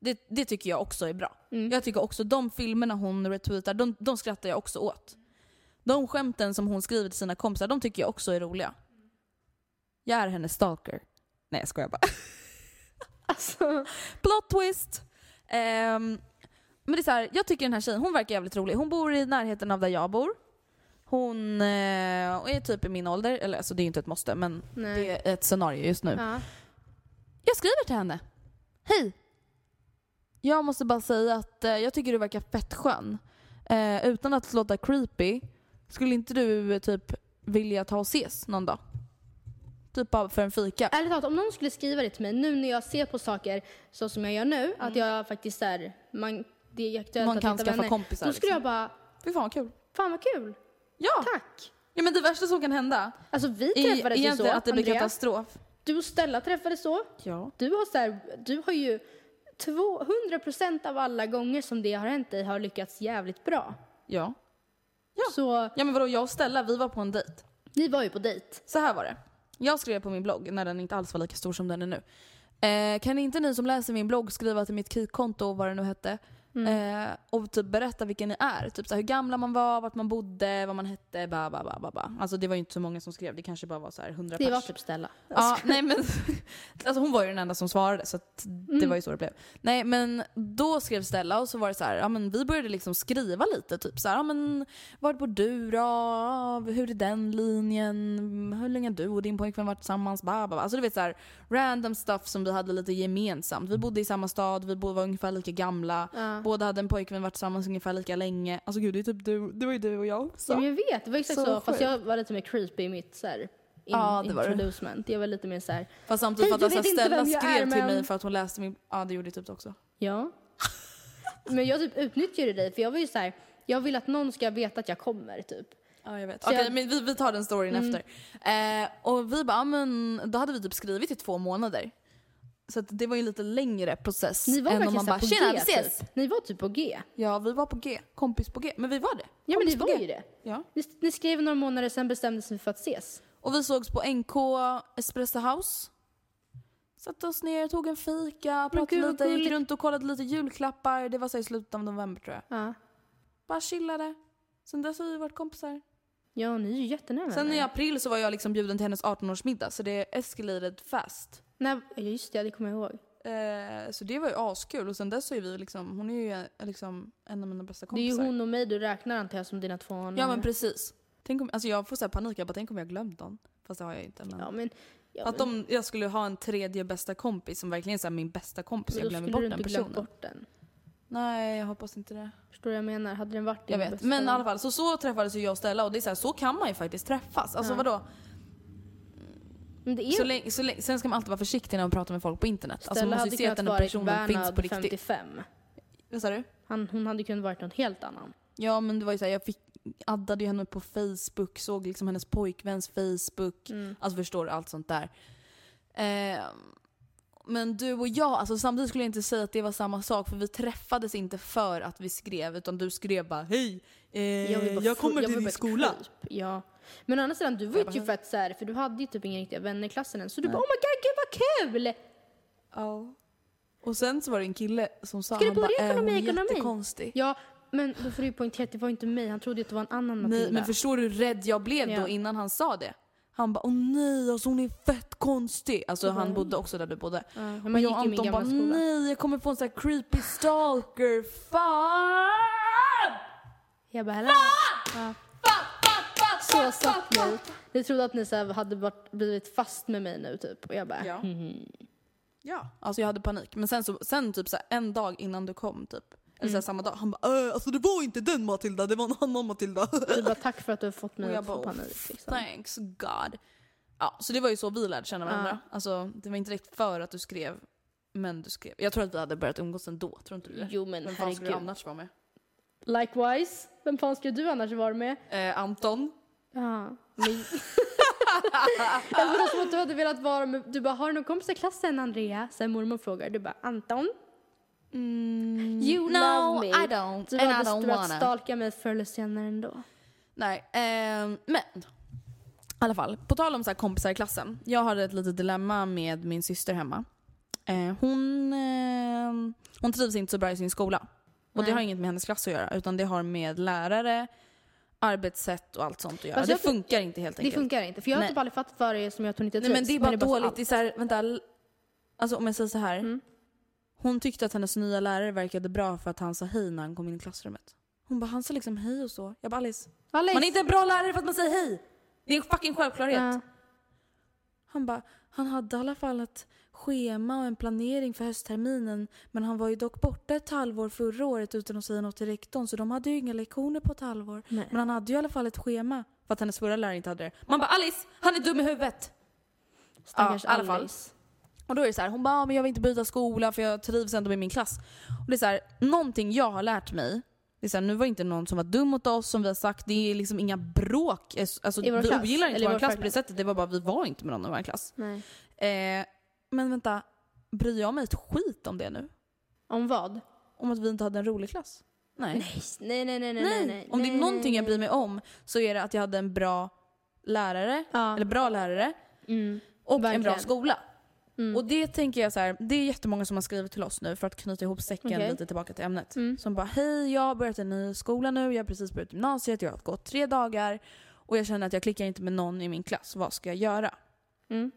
det, det tycker jag också är bra. Mm. Jag tycker också de filmerna hon retweetar, de, de skrattar jag också åt. De skämten som hon skriver till sina kompisar, de tycker jag också är roliga. Jag är hennes stalker. Nej jag skojar bara. (laughs) Alltså, Plot twist! Ehm, men det är så här, jag tycker den här tjejen, hon verkar jävligt rolig. Hon bor i närheten av där jag bor. Hon eh, är typ i min ålder, eller alltså det är inte ett måste men Nej. det är ett scenario just nu. ja. Jag skriver till henne. Hej! Jag måste bara säga att eh, jag tycker du verkar fett skön. Eh, utan att låta creepy, skulle inte du eh, typ vilja ta och ses någon dag? Typ bara för en fika. Ärligt talat, om någon skulle skriva det till mig nu när jag ser på saker så som jag gör nu, att jag faktiskt är, man, det är aktuellt Mm. Man att kan hitta skaffa vänner, kompisar, Då skulle liksom. jag bara, Fy fan vad kul. fan vad kul, Ja! tack. ja men det värsta som kan hända Alltså vi är träffades ju så, egentligen att det blir Andrea. katastrof. Du och Stella träffades så. Ja. Du har, så här, du har ju 200% av alla gånger som det har hänt dig har lyckats jävligt bra. Ja. Så Ja men vadå, jag och Stella vi var på en dejt. ni var ju på dejt. Så här var det. Jag skrev på min blogg när den inte alls var lika stor som den är nu. Eh, kan inte ni som läser min blogg skriva till mitt kikkonto, vad det nu hette, Mm. eh, och typ berätta vilka ni är? Typ så hur gamla man var, vart man bodde, vad man hette, ba, ba, ba, ba, ba. Alltså det var ju inte så många som skrev, det kanske bara var så här 100 Det var typ Stella. Ja, nej men (laughs) alltså hon var ju den enda som svarade så att det Mm. var ju så det blev. Nej men då skrev Stella och så var det så här, ja men vi började liksom skriva lite typ så här, ja men vart bor du då? Hur är den linjen? Hur länge har du och din pojkvän varit tillsammans? Ba, ba, ba. Alltså du vet så här random stuff som vi hade lite gemensamt. Vi bodde i samma stad, vi var ungefär lika gamla. Ja. Båda hade en pojkvän varit tillsammans ungefär lika länge. Alltså gud det är typ du, det var ju du och jag också. Ja, men jag vet, det var exakt Så så. Fast jag var lite mer creepy i mitt så här, in, Ja, det var du. introducement. Jag var lite mer så här, Fast samtidigt att jag alltså, vet inte Stella jag skrev är, till men- mig för att hon läste min... Ja det gjorde typ du också. ja. (laughs) Men jag typ utnyttjade dig för jag var ju så här, jag vill att någon ska veta att jag kommer typ. Ja jag vet. Okej jag- Mm. men vi, vi tar den storyn efter. Eh, och vi bara, men då hade vi typ skrivit i två månader. Så det var ju en lite längre process. Ni var än om man bara, på tjena G vi ses! typ. Ni var typ på G. Ja vi var på G, kompis på G. Men vi var det. Ja men ni var G. ju det. Ja. Ni, ni skrev några månader sen bestämdes vi för att ses. Och vi sågs på NK Espresso House. Satte oss ner, tog en fika, pratade lite, gick runt och kollade lite julklappar. Det var så i slutet av november tror jag. Ja. Bara chillade. Sen dess har vi varit kompisar. Ja, ni är ju jättenära Sen i april så var jag liksom bjuden till hennes 18-årsmiddag så det escalated fast. Nej, ja, just det, det kommer jag ihåg. Eh, så det var ju askul och sen dess är vi liksom, hon är ju eh, liksom en av mina bästa Det är ju kompisar. hon och mig du räknar antar jag som dina två Ja namn. men precis. Tänk om, alltså jag får så här panik, jag bara tänk om jag har glömt någon. Fast det har jag inte. Men. Ja men... Ja, att om jag skulle ha en tredje bästa kompis som verkligen är så här min bästa kompis, då jag glömmer skulle bort du den inte glömt personen. bort den. Nej jag hoppas inte det. Förstår du vad jag menar? Hade den varit Jag din vet. bästa Men i alla fall, så, så träffades ju jag och Stella och det är så, här, så kan man ju faktiskt träffas. Alltså Ja. vadå? Är Så länge, så länge, sen ska man alltid vara försiktig när man pratar med folk på internet. Alltså man Stella måste hade ju se att den vara finns på Bernhard riktigt. 55. Vad sa du? Han, hon hade kunnat varit någon helt annan. Ja men det var ju såhär, jag fick, addade ju henne på Facebook, såg liksom hennes pojkväns Facebook. Mm. Alltså förstår du, allt sånt där. Eh, men du och jag, alltså samtidigt skulle jag inte säga att det var samma sak för vi träffades inte för att vi skrev utan du skrev bara hej, eh, Jag, jag, kommer till din skola. Ja. Men å andra sidan, du var ju typ fett såhär, för du hade ju typ inga riktiga vänner i klassen än. Så du bara oh my god, gud vad kul! Ja. Och sen så var det en kille som sa, Ska du han bara, börja är hon ekonomi, ekonomi?" jättekonstig? Ja, men då får du ju poängtera att det var inte mig. Han trodde att det var en annan Matilda. Nej, men förstår du hur rädd jag blev Ja. då innan han sa det? Han bara åh nej, alltså hon är fett konstig. Alltså han bodde också där du bodde. Ja, men och jag gick och i min Anton gamla bara skola. nej, jag kommer få en sån här creepy stalker. Fan! Jag bara, hello. Ja. Så satt ni. Ni trodde att ni så här hade varit, blivit fast med mig nu typ. Och jag bara, Ja. mhm. Ja. Alltså jag hade panik. Men sen, så, sen typ så här, en dag innan du kom typ. Eller så här, samma dag. Han bara äh, alltså det var inte den Matilda, det var en annan Matilda. Du bara, tack för att du har fått (laughs) Och mig jag att få bara, panik. Liksom. thanks God. Ja, så det var ju så vi lärde känna varandra. Alltså, det var inte direkt för att du skrev, men du skrev. Jag tror att vi hade börjat umgås ändå, tror inte du det? Jo men Vem fan skulle du herregud. annars vara med? Likewise. Vem fan skulle du annars vara med? Eh, Anton? Ja. Men... (laughs) jag trodde som att du hade velat vara med, du bara, har du någon kompis i klassen Andrea? Sen mormor frågar, du bara, Anton? Mm, You no, love me. I don't. Du and I hade don't du att wanna. stalka mig förr eller senare ändå. Nej, ehm, men i alla fall. På tal om så här kompisar i klassen. Jag hade ett litet dilemma med min syster hemma. Eh, hon, eh, hon trivs inte så bra i sin skola. Och det Nej. har inget med hennes klass att göra utan det har med lärare, arbetssätt och allt sånt att göra. Fast det funkar inte helt Det enkelt. funkar inte. För jag har Nej. typ aldrig fattat vad det är som gör att hon inte Nej men trivs, det är bara så dåligt. Det är så här, vänta. Alltså om jag säger så här. Mm. Hon tyckte att hennes nya lärare verkade bra för att han sa hej när han kom in i klassrummet. Hon bara, han sa liksom hej och så. Jag bara Alice, Alice. man är inte en bra lärare för att man säger hej. Det är en fucking självklarhet. Ja. Han bara, han hade i alla fall ett schema och en planering för höstterminen men han var ju dock borta ett halvår förra året utan att säga något till rektorn så de hade ju inga lektioner på ett halvår. Nej. Men han hade ju i alla fall ett schema för att hennes förra lärare inte hade det. Man bara Alice, han är dum i huvudet! Stackars Ja, alla fall. Alice. Och då är det så här, hon bara, "Ah, men jag vill inte byta skola för jag trivs ändå med min klass. Och det är så här, någonting jag har lärt mig, det är så här, nu var inte någon som var dum mot oss som vi har sagt, det är liksom inga bråk. Alltså, vi klass? ogillar inte Eller vår vår klass på det sättet, det var bara vi var inte med någon i vår klass. Eh, men vänta, bryr jag mig ett skit om det nu? Om vad? Om att vi inte hade en rolig klass? Nej. Nej, nej, nej, nej, nej. Nej. nej. Om det är någonting jag bryr mig om så är det att jag hade en bra lärare, Ja. eller bra lärare, Mm. och en bra Verkligen. skola. Mm. Och det tänker jag så här, det är jättemånga som har skrivit till oss nu för att knyta ihop säcken Okej. lite tillbaka till ämnet. Mm. Som bara, hej jag har börjat en ny skola nu, jag har precis börjat gymnasiet, jag har gått tre dagar och jag känner att jag klickar inte med någon i min klass, vad ska jag göra? Mm.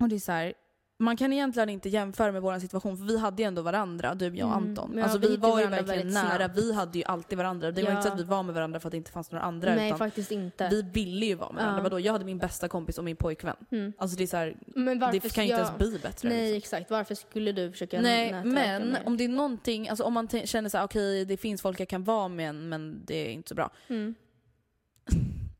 Och det är så här, man kan egentligen inte jämföra med vår situation för vi hade ju ändå varandra, du, jag och Mm. Anton. Ja, alltså vi var ju verkligen nära, snabbt. vi hade ju alltid varandra. Det var Ja. inte så att vi var med varandra för att det inte fanns några andra. Nej, utan faktiskt inte. vi ville ju vara med Ja. varandra. Vadå, jag hade min bästa kompis och min pojkvän. Mm. Alltså det är så här, det kan ju inte jag- ens bli bättre. Nej, liksom. exakt. Varför skulle du försöka Nej, men om det är någonting, alltså om man känner så här, okej det finns folk jag kan vara med men det är inte så bra. Mm.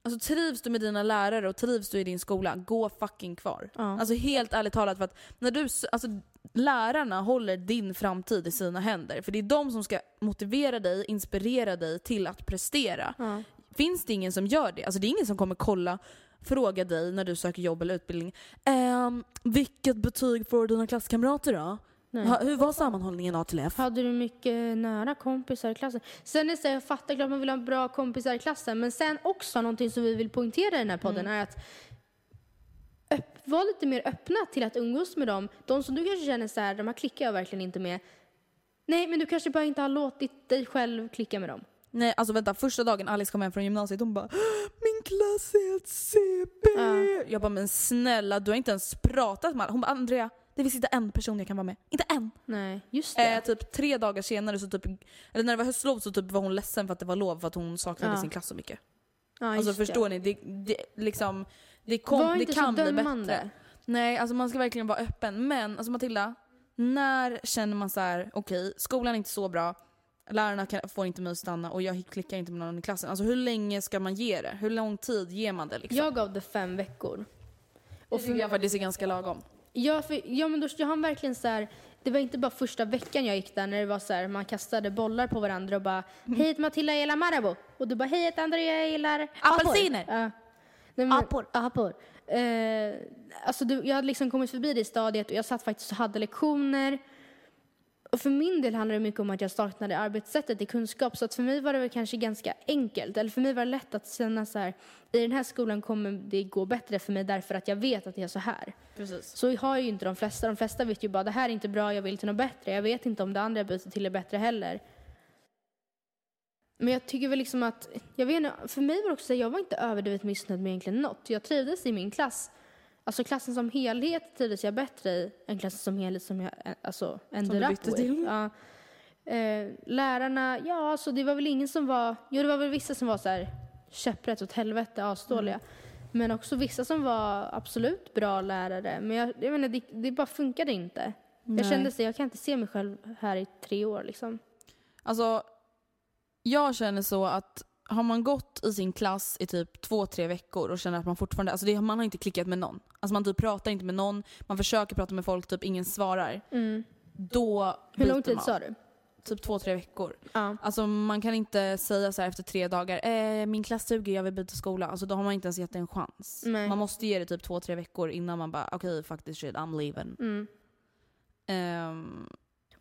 Alltså trivs du med dina lärare och trivs du i din skola, gå fucking kvar. Ja. Alltså helt ärligt talat för att när du, alltså lärarna håller din framtid i sina händer. För det är de som ska motivera dig, inspirera dig till att prestera. Ja. Finns det ingen som gör det, alltså det är ingen som kommer kolla, fråga dig när du söker jobb eller utbildning. Ehm, vilket betyg får dina klasskamrater då? Nej. Ha, hur var sammanhållningen A till F? Hade du mycket nära kompisar i klassen? Sen är det så här, jag fattar klart man vill ha bra kompisar i klassen, men sen också någonting som vi vill poängtera i den här podden är att öpp, var lite mer öppna till att umgås med dem. De som du kanske känner så här, de här klickar jag verkligen inte med. Nej, men du kanske bara inte har låtit dig själv klicka med dem. Nej alltså vänta, första dagen Alice kom hem från gymnasiet hon bara Min klass är ett CP! Ja. Jag bara men snälla du har inte ens pratat med alla. Hon bara Andrea, det finns inte en person jag kan vara med. Inte en! Nej, just det. Eh, typ tre dagar senare så typ, eller när det var höstlov så typ var hon ledsen för att det var lov för att hon saknade Ja. sin klass så mycket. ja, Alltså förstår det. ni? Det, det, liksom, det, kom, Var det inte kan så bli dömande. bättre. Nej, alltså man ska verkligen vara öppen. Men alltså Matilda, när känner man så här: okej, skolan är inte så bra, lärarna kan, får inte mig att stanna och jag klickar inte med någon i klassen. Alltså hur länge ska man ge det? Hur lång tid ger man det liksom? Jag gav det fem veckor. och tycker jag faktiskt är ganska lagom. Ja, för, ja men då, jag har verkligen så här, det var inte bara första veckan jag gick där när det var så här, man kastade bollar på varandra och bara Mm. Hej Matilda, jag gillar Marabou. Och du bara Hej jag heter Andrea, jag gillar Apelsiner. Ja. Nej, men, Apor. Apor. Eh, alltså du, jag hade liksom kommit förbi det stadiet och jag satt faktiskt och hade lektioner. Och för min del handlar det mycket om att jag saknade arbetssättet i kunskap. Så att för mig var det väl kanske ganska enkelt. Eller för mig var det lätt att känna så här, i den här skolan kommer det gå bättre för mig därför att jag vet att det är så här. Precis. Så har ju inte de flesta. De flesta vet ju bara det här är inte bra, jag vill till något bättre. Jag vet inte om det andra jag byter till är bättre heller. Men jag tycker väl liksom att, jag vet inte, för mig var det också, jag var inte överdrivet missnöjd med egentligen något. Jag trivdes i min klass. Alltså klassen som helhet trivdes jag bättre i än klassen som helhet som jag eh, alltså, ended du up with. till? Ja. Eh, lärarna, ja alltså det var väl ingen som var, jo det var väl vissa som var så här käpprätt åt helvete, asdåliga. Mm. Men också vissa som var absolut bra lärare. Men jag, jag menar, det, det bara funkade inte. Nej. Jag kände så jag kan inte se mig själv här i tre år liksom. Alltså, jag känner så att har man gått i sin klass i typ två, tre veckor och känner att man fortfarande, alltså det, man har inte klickat med någon. Alltså man typ pratar inte med någon, man försöker prata med folk, typ ingen svarar. Då Mm. Hur lång tid man. sa du? Typ två, tre veckor. Ja. Alltså man kan inte säga så efter tre dagar, eh, min klass suger, jag vill byta skola. Alltså då har man inte ens gett en chans. Nej. Man måste ge det typ två, tre veckor innan man bara, okej faktiskt shit, I'm leaving. Mm. Ehm,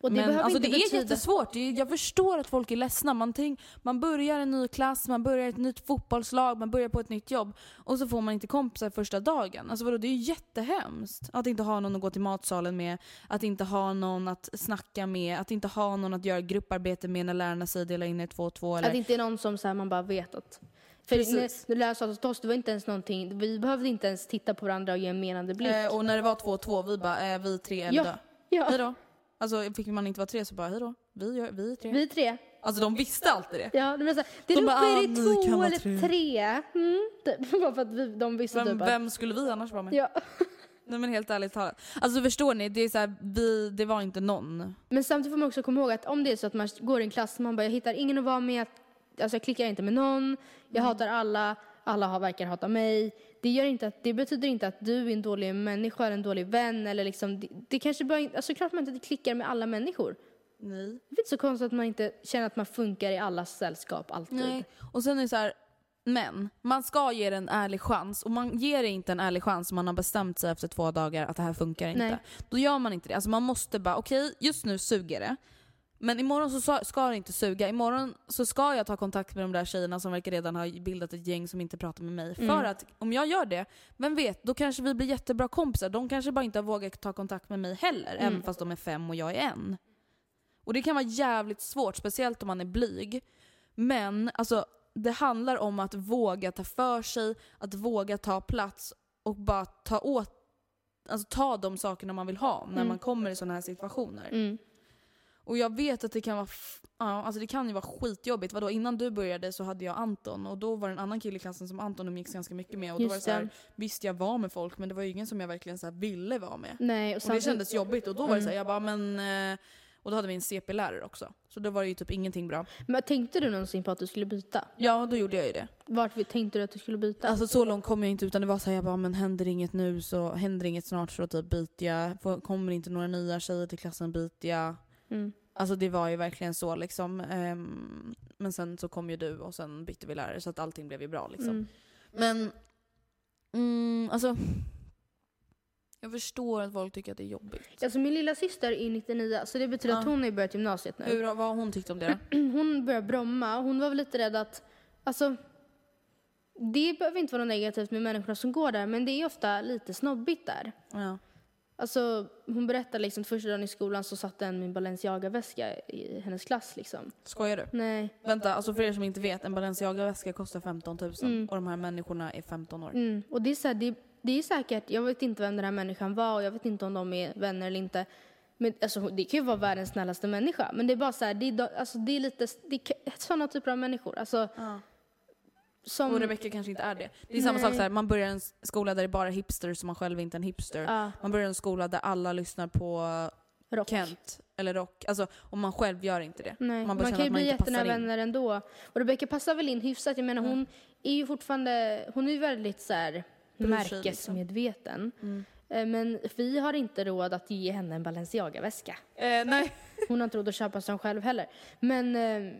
Och det men alltså det är betyda... jättesvårt. Är, jag förstår att folk är ledsna. Man, tänk, man börjar en ny klass, man börjar ett nytt fotbollslag, man börjar på ett nytt jobb och så får man inte kompisar första dagen. Alltså vadå, det är ju jättehemskt. Att inte ha någon att gå till matsalen med, att inte ha någon att snacka med, att inte ha någon att göra grupparbete med när lärarna säger dela in er två och två. Eller... Att det inte är någon som så här, man bara vet att... För när, Precis. när läraren sa åt oss, det var inte ens någonting, vi behövde inte ens titta på varandra och ge en menande blick. Eh, och när det var två och två, vi bara, eh, vi tre eller Ja, dö. ja. Hej då. Alltså fick man inte vara tre så bara, hej då. Vi, gör, vi är tre. Vi tre. Alltså de visste alltid det. Ja, det var så här, det De är bara, uppe ah, är det två eller tre. tre. Mm, typ. (laughs) Bara för att vi, de visste Vem, typ att... vem skulle vi annars vara med? Ja. (laughs) Nej men helt ärligt talat. Alltså förstår ni, det är så här, vi, det var inte någon. Men samtidigt får man också komma ihåg att om det är så att man går i en klass och man bara, jag hittar ingen att vara med, alltså jag klickar inte med någon, jag Mm. hatar alla, alla har, verkar hata mig. Det, gör inte att, det betyder inte att du är en dålig människa eller en dålig vän eller liksom, det, det kanske bara alltså klart man inte klickar med alla människor. Nej. Det är inte så konstigt att man inte känner att man funkar i allas sällskap alltid. Nej. Och sen är det så här, men man ska ge det en ärlig chans och man ger det inte en ärlig chans om man har bestämt sig efter två dagar att det här funkar inte. Nej. Då gör man inte det. Alltså man måste bara, okej just nu suger det. Men imorgon så ska det inte suga. Imorgon så ska jag ta kontakt med de där tjejerna som verkar redan ha bildat ett gäng som inte pratar med mig. För att om jag gör det, vem vet, då kanske vi blir jättebra kompisar. De kanske bara inte har vågat ta kontakt med mig heller, även fast de är fem och jag är en. Och det kan vara jävligt svårt, speciellt om man är blyg. Men alltså, det handlar om att våga ta för sig, att våga ta plats och bara ta åt Alltså ta de sakerna man vill ha när man kommer i sådana här situationer. Mm. Och jag vet att det kan vara ja, alltså det kan ju vara skitjobbigt. Vadå, innan du började så hade jag Anton och då var det en annan kille i klassen som Anton umgicks ganska mycket med. Och då Just var det så här, visst jag var med folk men det var ju ingen som jag verkligen så ville vara med. Nej, och, Och det kändes jobbigt och då var det så här, jag bara men... eh, Och då hade vi en CP-lärare också. Så då var det ju typ ingenting bra. Men tänkte du någonsin på att du skulle byta? Ja, då gjorde jag ju det. Vart tänkte du att du skulle byta? Alltså så långt kom jag inte utan det var så här, jag bara men händer inget nu så händer inget snart så typ byter jag. Kommer inte några nya tjejer till klassen byter jag. Mm. Alltså det var ju verkligen så liksom. Ehm, men sen så kom ju du och sen bytte vi lärare så att allting blev ju bra liksom. Mm. Men, mm, alltså. Jag förstår att folk tycker att det är jobbigt. Alltså min lilla syster är 99, så det betyder att Ja. hon har börjat gymnasiet nu. Hur, vad har hon tyckt om det då? (clears throat) Hon börjar bromma, hon var väl lite rädd att, alltså det behöver inte vara något negativt med människorna som går där, men det är ofta lite snobbigt där. Ja. Alltså, hon berättar liksom första dagen i skolan så satt en min Balenciaga-väska i hennes klass liksom. Skojar du? Nej. Vänta, alltså för er som inte vet, en Balenciaga-väska kostar 15 000 och de här människorna är 15 år. Mm. Och det är, så här, det, det är säkert, jag vet inte vem den här människan var och jag vet inte om de är vänner eller inte. Men alltså, det kan ju vara världens snällaste människa. Men det är bara så här, det är, alltså, det är lite, det är sådana typer av människor. Alltså, som, Och Rebecca kanske inte är det. Det är samma Nej. sak så här, man börjar en skola där det är bara hipsters och man själv är inte en hipster. Ja. Man börjar en skola där alla lyssnar på rock. Kent eller rock. Alltså, och man själv gör inte det. Man man, kan ju bli jättenära vänner ändå. Och Rebecca passar väl in hyfsat. Jag menar hon är ju fortfarande, hon är ju väldigt så här märkesmedveten. Mm. Eh, Men vi har inte råd att ge henne en Balenciaga-väska. Eh, nej. Hon har inte råd att köpa sig själv heller. Men, eh,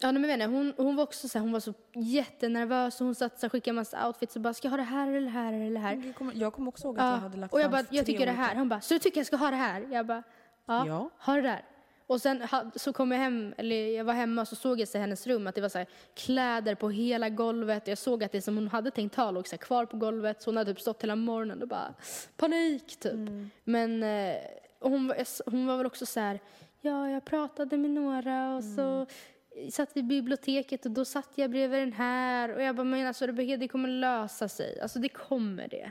ja men jag inte, hon, hon var också så här, hon var så jättenervös och hon satt här, skickade massa outfits och bara, ska jag ha det här eller det här eller det här? Jag kommer, jag kommer också ihåg att jag Ja, hade lagt och jag bara, jag tycker det här. Han bara, så du tycker jag ska ha det här? Jag bara, ja, Ja. ha det där. Och sen så kom jag hem, eller jag var hemma och så såg jag i hennes rum att det var så här, kläder på hela golvet. Jag såg att det som hon hade tänkt ha låg så här, kvar på golvet. Så hon hade typ stått hela morgonen och bara panik typ. Men eh, hon, hon var väl också så här, ja jag pratade med några och så satt vi i biblioteket och då satt jag bredvid den här. Och jag bara, men alltså Rebecka det kommer lösa sig. Alltså det kommer det.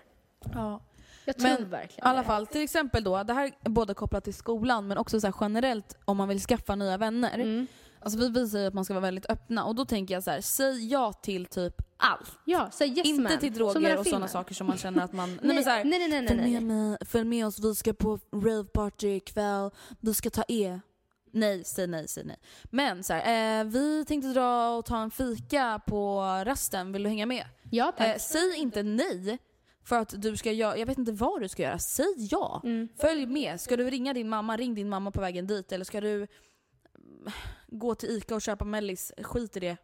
Ja. Jag tror Men verkligen i alla fall, till exempel då, det här är både kopplat till skolan men också så generellt om man vill skaffa nya vänner. Mm. Alltså vi visar ju att man ska vara väldigt öppna och då tänker jag så här, säg ja till typ allt. Ja, säg yes inte man. till droger och sådana saker som man känner att man... nej, (laughs) Nej, men så här, nej, nej, nej, nej, följ, nej. med mig, följ med oss, vi ska på raveparty ikväll, vi ska ta E. Nej, säg nej, säg nej. Men så här, eh, vi tänkte dra och ta en fika på rasten, vill du hänga med? Ja, tack. Eh, säg inte nej för att du ska göra, jag vet inte vad du ska göra, säg ja. Mm. Följ med. Ska du ringa din mamma, ring din mamma på vägen dit. Eller ska du mm, gå till ICA och köpa mellis, skit i det.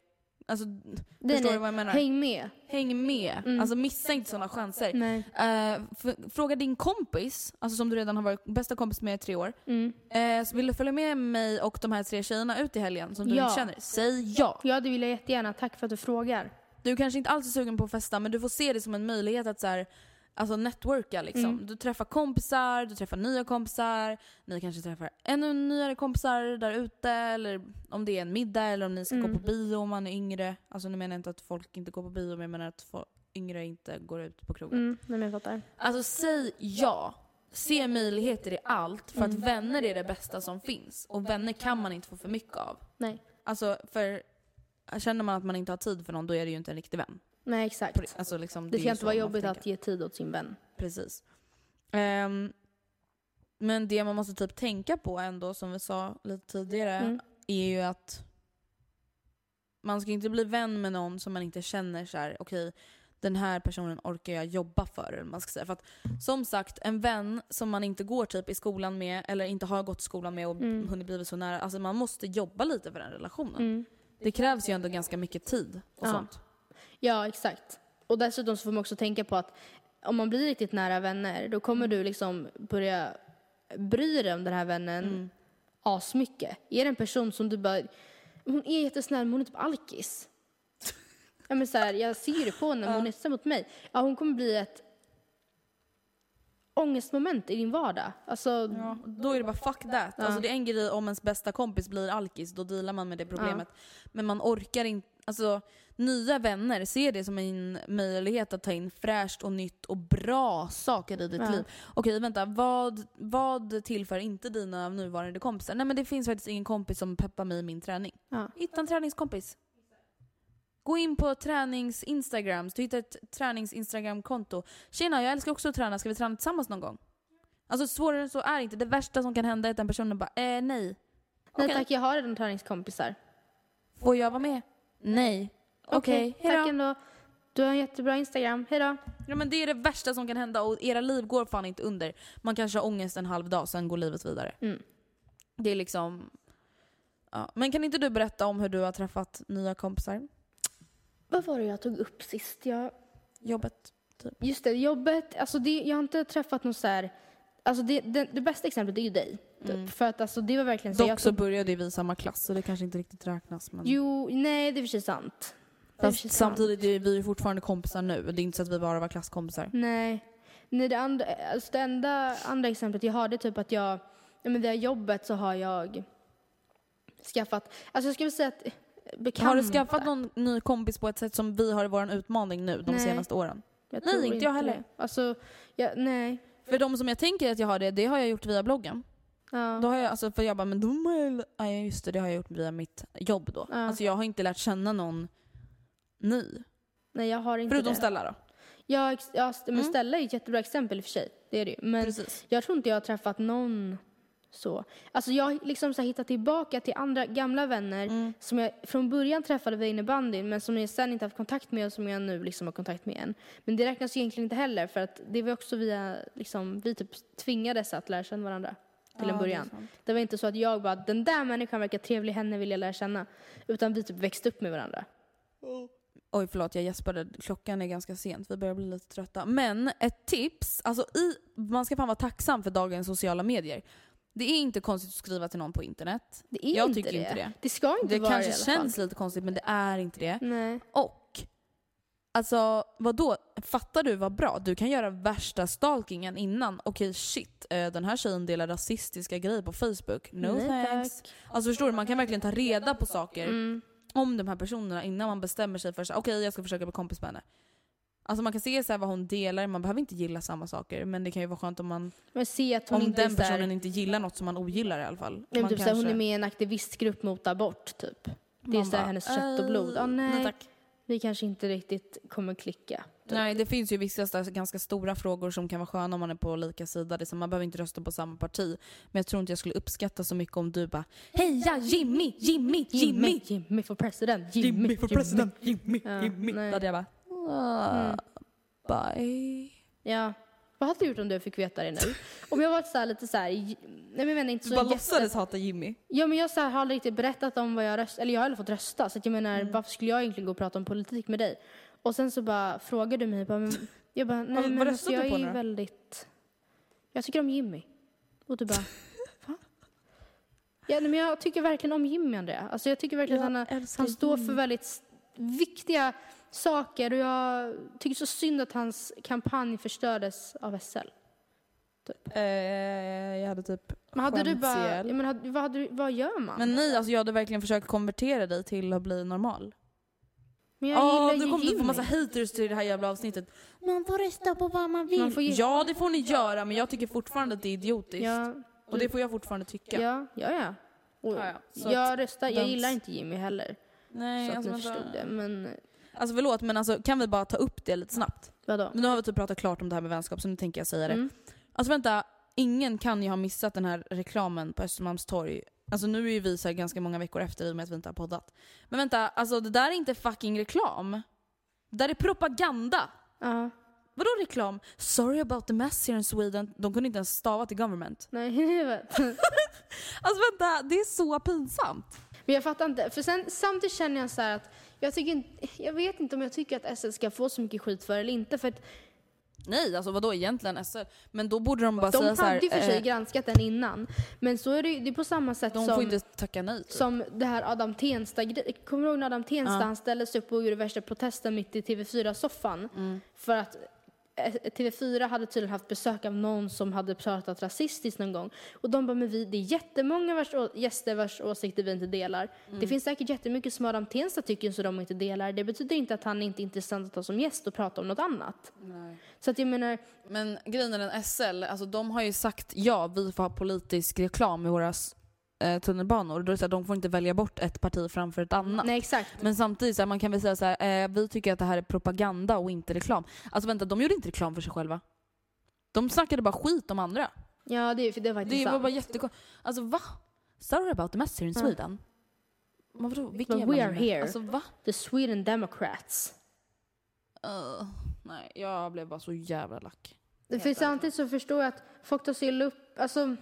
Alltså, Nej, förstår nej. du vad jag menar? Häng med. Häng med. Mm. Alltså missa inte sådana chanser. F- fråga din kompis, alltså som du redan har varit bästa kompis med i tre år. Mm. Så vill du följa med mig och de här tre tjejerna ut i helgen som du Ja. inte känner? Säg ja. Ja, det vill jag jättegärna. Tack för att du frågar. Du kanske inte alls är sugen på att festa men du får se det som en möjlighet att så här, alltså networka liksom. Mm. Du träffar kompisar, du träffar nya kompisar, ni kanske träffar ännu nyare kompisar där ute eller om det är en middag eller om ni ska Mm. gå på bio om man är yngre. Alltså nu menar jag inte att folk inte går på bio men jag menar att yngre inte går ut på krogen. Mm, men jag fattar. Alltså säg ja. Se möjligheter i allt för att Mm. vänner är det bästa som finns. Och vänner kan man inte få för mycket av. Nej. Alltså för känner man att man inte har tid för någon då är det ju inte en riktig vän. Nej, exakt. Det- Alltså liksom, det är ska inte vara jobbigt att ge tid åt sin vän. Precis. Ehm, men det man måste typ tänka på ändå, som vi sa lite tidigare, Mm. är ju att man ska inte bli vän med någon som man inte känner så här, okej, den här personen orkar jag jobba för. Man ska säga. För att som sagt, en vän som man inte går typ i skolan med eller inte har gått i skolan med och Mm. hunnit bli så nära, alltså man måste jobba lite för den relationen. Mm. Det krävs ju ändå ganska mycket tid och Ja. sånt. Ja, exakt. Och dessutom så får man också tänka på att om man blir riktigt nära vänner, då kommer Mm. du liksom börja bry dig om den här vännen Mm. asmycket. Är det en person som du bara, hon är jättesnäll men hon är typ alkis. (laughs) ja, men så här, jag ser det på henne, hon är mot mig. Ja, hon kommer bli ett ångestmoment i din vardag. Alltså, Ja, då är det bara fuck that. Ja. Alltså det är en grej om ens bästa kompis blir alkis, då dealar man med det problemet. Men man orkar inte, alltså nya vänner ser det som en möjlighet att ta in fräscht och nytt och bra saker i ditt Ja. liv. Okej vänta, vad, vad tillför inte dina nuvarande kompisar? Nej men det finns faktiskt ingen kompis som peppar mig i min träning. ja. Hitta en träningskompis. Gå in på tränings-instagrams, du hittar ett tränings-instagram-konto. Tjena, jag älskar också att träna, ska vi träna tillsammans någon gång? Alltså svårare än så är det inte. Det värsta som kan hända är att den personen bara, eh nej. Nej Okej. tack, jag har redan träningskompisar. Får jag vara med? Nej. Okej, tack hejdå. ändå. Du har en jättebra Instagram, hejdå. Ja men det är det värsta som kan hända och era liv går fan inte under. Man kanske har ångest en halv dag, sen går livet vidare. Mm. Det är liksom... Ja. Men kan inte du berätta om hur du har träffat nya kompisar? Vad var det jag tog upp sist? Jag... Jobbet? Just det, jobbet. Alltså det, jag har inte träffat någon så här... Alltså det, det, det bästa exemplet är ju dig. Typ. För att alltså det var verkligen så. Dock jag så började vi i samma klass så det kanske inte riktigt räknas. Men... jo, nej det är för sig sant. Det är Fast sant. samtidigt är vi ju fortfarande kompisar nu. Det är inte så att vi bara var klasskompisar. Nej. Nej, det, andra, alltså det enda andra exemplet jag har det är typ att jag, ja, men via jobbet så har jag skaffat, alltså jag skulle säga att bekanta. Har du skaffat någon ny kompis på ett sätt som vi har i vår utmaning nu de Nej. senaste åren? Nej, inte jag heller. det. Alltså, jag, nej. För de som jag tänker att jag har det, det har jag gjort via bloggen. Ja. Då har jag, alltså, för jag bara, men då har ja just det, det har jag gjort via mitt jobb då. Ja. Alltså jag har inte lärt känna någon ny. Nej, jag har inte Förutom det. Stella då. Ja, ja, men Mm. Stella är ett jättebra exempel i och för sig. Det är det ju. Men Precis. jag tror inte jag har träffat någon så. Alltså jag har liksom så hittat tillbaka till andra gamla vänner Mm. som jag från början träffade via innebandyn men som jag sen inte haft kontakt med och som jag nu liksom har kontakt med igen. Men det räknas ju egentligen inte heller för att det var också via, liksom, vi typ tvingades att lära känna varandra till en början. Det. Det var inte så att jag bara, den där människan verkar trevlig, henne vill jag lära känna. Utan vi typ växte upp med varandra. Oj förlåt, jag gäspade. Klockan är ganska sent. Vi börjar bli lite trötta. Men ett tips. Alltså i, man ska fan vara tacksam för dagens sociala medier. Det är inte konstigt att skriva till någon på internet. Det är Jag inte tycker det. inte det. Det ska inte Det vara kanske det i alla fall. känns lite konstigt men det är inte det. Nej. Och, alltså vadå? Fattar du vad bra? Du kan göra värsta stalkingen innan. Okej shit, eh, den här tjejen delar rasistiska grejer på Facebook. No Nej, thanks. tack. Alltså förstår du, man kan verkligen ta reda på saker Mm. om de här personerna innan man bestämmer sig för att okej jag ska försöka bli kompis med henne. Alltså man kan se så här vad hon delar, man behöver inte gilla samma saker men det kan ju vara skönt om man Men se att hon om inte den så här- personen inte gillar något som man ogillar i alla fall. Nej, men Man typ såhär, hon kanske- är med i en aktivistgrupp mot abort, typ. Det är såhär bara, hennes kött och blod. Ja, "Eh, nej, tack. vi kanske inte riktigt kommer klicka. Typ. Nej, det finns ju vissa så här ganska stora frågor som kan vara sköna om man är på lika sida. Det är som, man behöver inte rösta på samma parti. Men jag tror inte jag skulle uppskatta så mycket om du bara Heja Jimmy, Jimmy, Jimmy! Jimmy for president, Jimmy, Jimmy för president, Jimmy, Ja, Jimmy. nej. Då hade jag bara, "Ah, Mm. bye. Ja, Vad hade du gjort om du fick veta det nu? Om jag varit så här lite så här, nej men jag menar inte Du så bara jätte- låtsades hata Jimmy. Ja men jag så här, har aldrig riktigt berättat om vad jag röstat, eller jag har aldrig fått rösta så att jag menar Mm. varför skulle jag egentligen gå och prata om politik med dig? Och sen så bara frågar du mig, bara, men, (laughs) jag bara nej men alltså, jag du är ju väldigt, jag tycker om Jimmy. Och du bara, (laughs) va? Ja nej, men jag tycker verkligen om Jimmy Andrea. Alltså jag tycker verkligen att han, han står för väldigt viktiga saker och jag tycker så synd att hans kampanj förstördes av SL. Eh, jag hade typ Men hade du bara, ja, men hade, vad, hade, vad gör man? Men nej, alltså jag hade verkligen försökt konvertera dig till att bli normal. Men jag Ja, gillar nu kommer du få Jimmy. massa haters till det här jävla avsnittet. Man får rösta på vad man vill. Man får ge- Ja, det får ni göra, men jag tycker fortfarande att det är idiotiskt. Ja, Och det får jag fortfarande tycka. ja, ja. ja. Och Ja, ja. Jag att röstar, jag gillar inte Jimmy heller. Nej, så att alltså, ni förstod det. Men alltså förlåt, men alltså, kan vi bara ta upp det lite snabbt? vadå? Men nu har vi typ pratat klart om det här med vänskap, så nu tänker jag säga det. Mm. Alltså vänta, ingen kan ju ha missat den här reklamen på Östermalmstorg. Alltså nu är ju vi så ganska många veckor efter i och med att vi inte har poddat. Men vänta, alltså det där är inte fucking reklam. Det där är propaganda. Ja, Vadå reklam? Sorry about the mess here in Sweden. De kunde inte ens stava till government. nej (laughs) jag vet. Alltså vänta, det är så pinsamt. Men jag fattar inte. För sen, samtidigt känner jag så här att jag, tycker jag vet inte om jag tycker att SL ska få så mycket skit för eller inte. För att Nej, alltså vadå egentligen SL? Men då borde de bara de säga så hade här, ju för sig eh, granskat den innan. Men så är det, ju- det är på samma sätt de som... får inte tacka nej. Typ. Som det här Adam Tensta Kommer du ihåg när Adam Tensta Ja. han ställde sig upp och gjorde värsta protesten mitt i TV4-soffan? Mm. För att TV4 hade tydligen haft besök av någon som hade pratat rasistiskt någon gång. Och de bara, men vi, det är jättemånga vars, gäster vars åsikter vi inte delar. Mm. Det finns säkert jättemycket som Adam Tensta tycker som de inte delar. Det betyder inte att han inte är intressant att ha som gäst och prata om något annat. Så att jag menar, Men grejen är den SL, alltså de har ju sagt ja, vi får ha politisk reklam i våra eh, tunnelbanor. Då är det så här, de får inte välja bort ett parti framför ett annat. nej exakt. Men samtidigt, så här, man kan väl säga så här, eh, vi tycker att det här är propaganda och inte reklam. Alltså vänta, de gjorde inte reklam för sig själva. De snackade bara skit om andra. Ja, det, är- det var faktiskt Det var sant. bara jättekonstigt. Alltså va? Sorry about the mess here in. Sweden. Men vadå, vilken But jävla we are minne? here. Alltså va? The Sweden Democrats. Uh, nej, jag blev bara så jävla lack. För samtidigt så förstår jag att folk tar så illa upp, alltså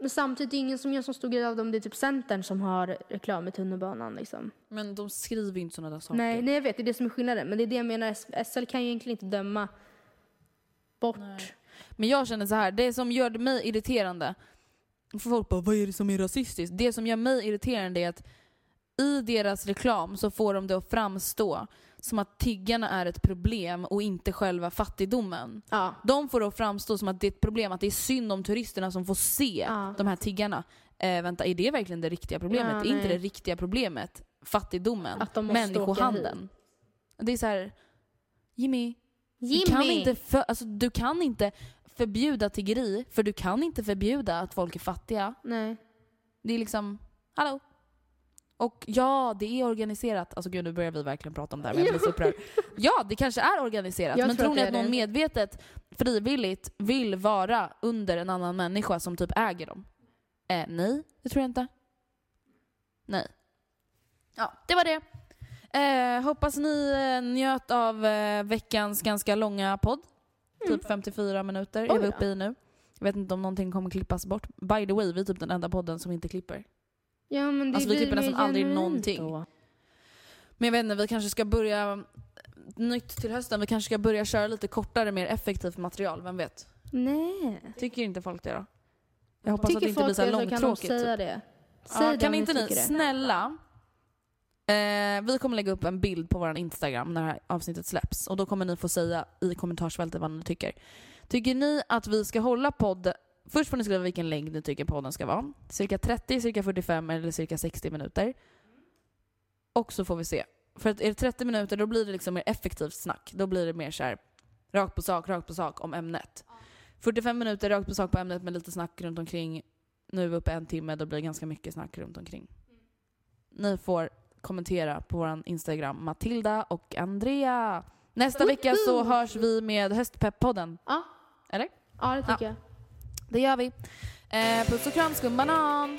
men samtidigt är det ingen som gör så stor grej av dem. Det är typ Centern som har reklam i tunnelbanan liksom. Men de skriver ju inte sådana där saker. Nej, nej, jag vet. Det är det som är skillnaden. Men det är det jag menar. SL kan ju egentligen inte döma bort. Men jag känner så här, det som gör mig irriterande, för folk bara vad är det som är rasistiskt? Det som gör mig irriterande är att i deras reklam så får de det att framstå som att tiggarna är ett problem och inte själva fattigdomen. Ja. De får att framstå som att det är ett problem, att det är synd om turisterna som får se Ja. de här tiggarna. Eh, vänta, är det verkligen det riktiga problemet? Ja, är inte det riktiga problemet fattigdomen? Att de måste människohandeln? Det är så här, Jimmy, Jimmy! du kan, inte för, alltså, du kan inte förbjuda tiggeri, för du kan inte förbjuda att folk är fattiga. Nej. Det är liksom, hallå? Och ja, det är organiserat. Alltså gud, nu börjar vi verkligen prata om det här, men jag blir så upprörd. Ja, det kanske är organiserat. Jag men tror tror ni att är någon det. medvetet, frivilligt, vill vara under en annan människa som typ äger dem? Eh, nej, det tror jag inte. Nej. Ja, det var det. Eh, hoppas ni eh, njöt av eh, veckans ganska långa podd. Typ 54 minuter är Mm. Oj vi då. uppe i nu. Jag vet inte om någonting kommer klippas bort. By the way, vi är typ den enda podden som inte klipper. Ja, men det Alltså, vi blir klipper mer nästan aldrig någonting. då. Men jag vet inte, vi kanske ska börja nytt till hösten. Vi kanske ska börja köra lite kortare, mer effektivt material. Vem vet? Nej. Tycker inte folk det då? Jag hoppas att det Tycker inte blir folk så här det så kan de långtråkigt. säga Typ. det. Säg Ja, det kan inte ni, tycker det. snälla, eh, vi kommer lägga upp en bild på vår Instagram när det här avsnittet släpps. Och då kommer ni få säga i kommentarsfältet vad ni tycker. Tycker ni att vi ska hålla podd... Först får ni skriva vilken längd ni tycker podden ska vara. Cirka 30, cirka 45 eller cirka 60 minuter. Och så får vi se. För att är det 30 minuter då blir det liksom mer effektivt snack. Då blir det mer så här rakt på sak, rakt på sak om ämnet. 45 minuter rakt på sak på ämnet med lite snack runt omkring. Nu är vi uppe en timme, då blir det ganska mycket snack runt omkring. Ni får kommentera på vår Instagram, Matilda och Andrea. Nästa vecka så hörs vi med Höstpepp-podden. Ja. Eller? Ja, det tycker Ja. jag. Det gör vi. Eh, puss och kram, skumbanan!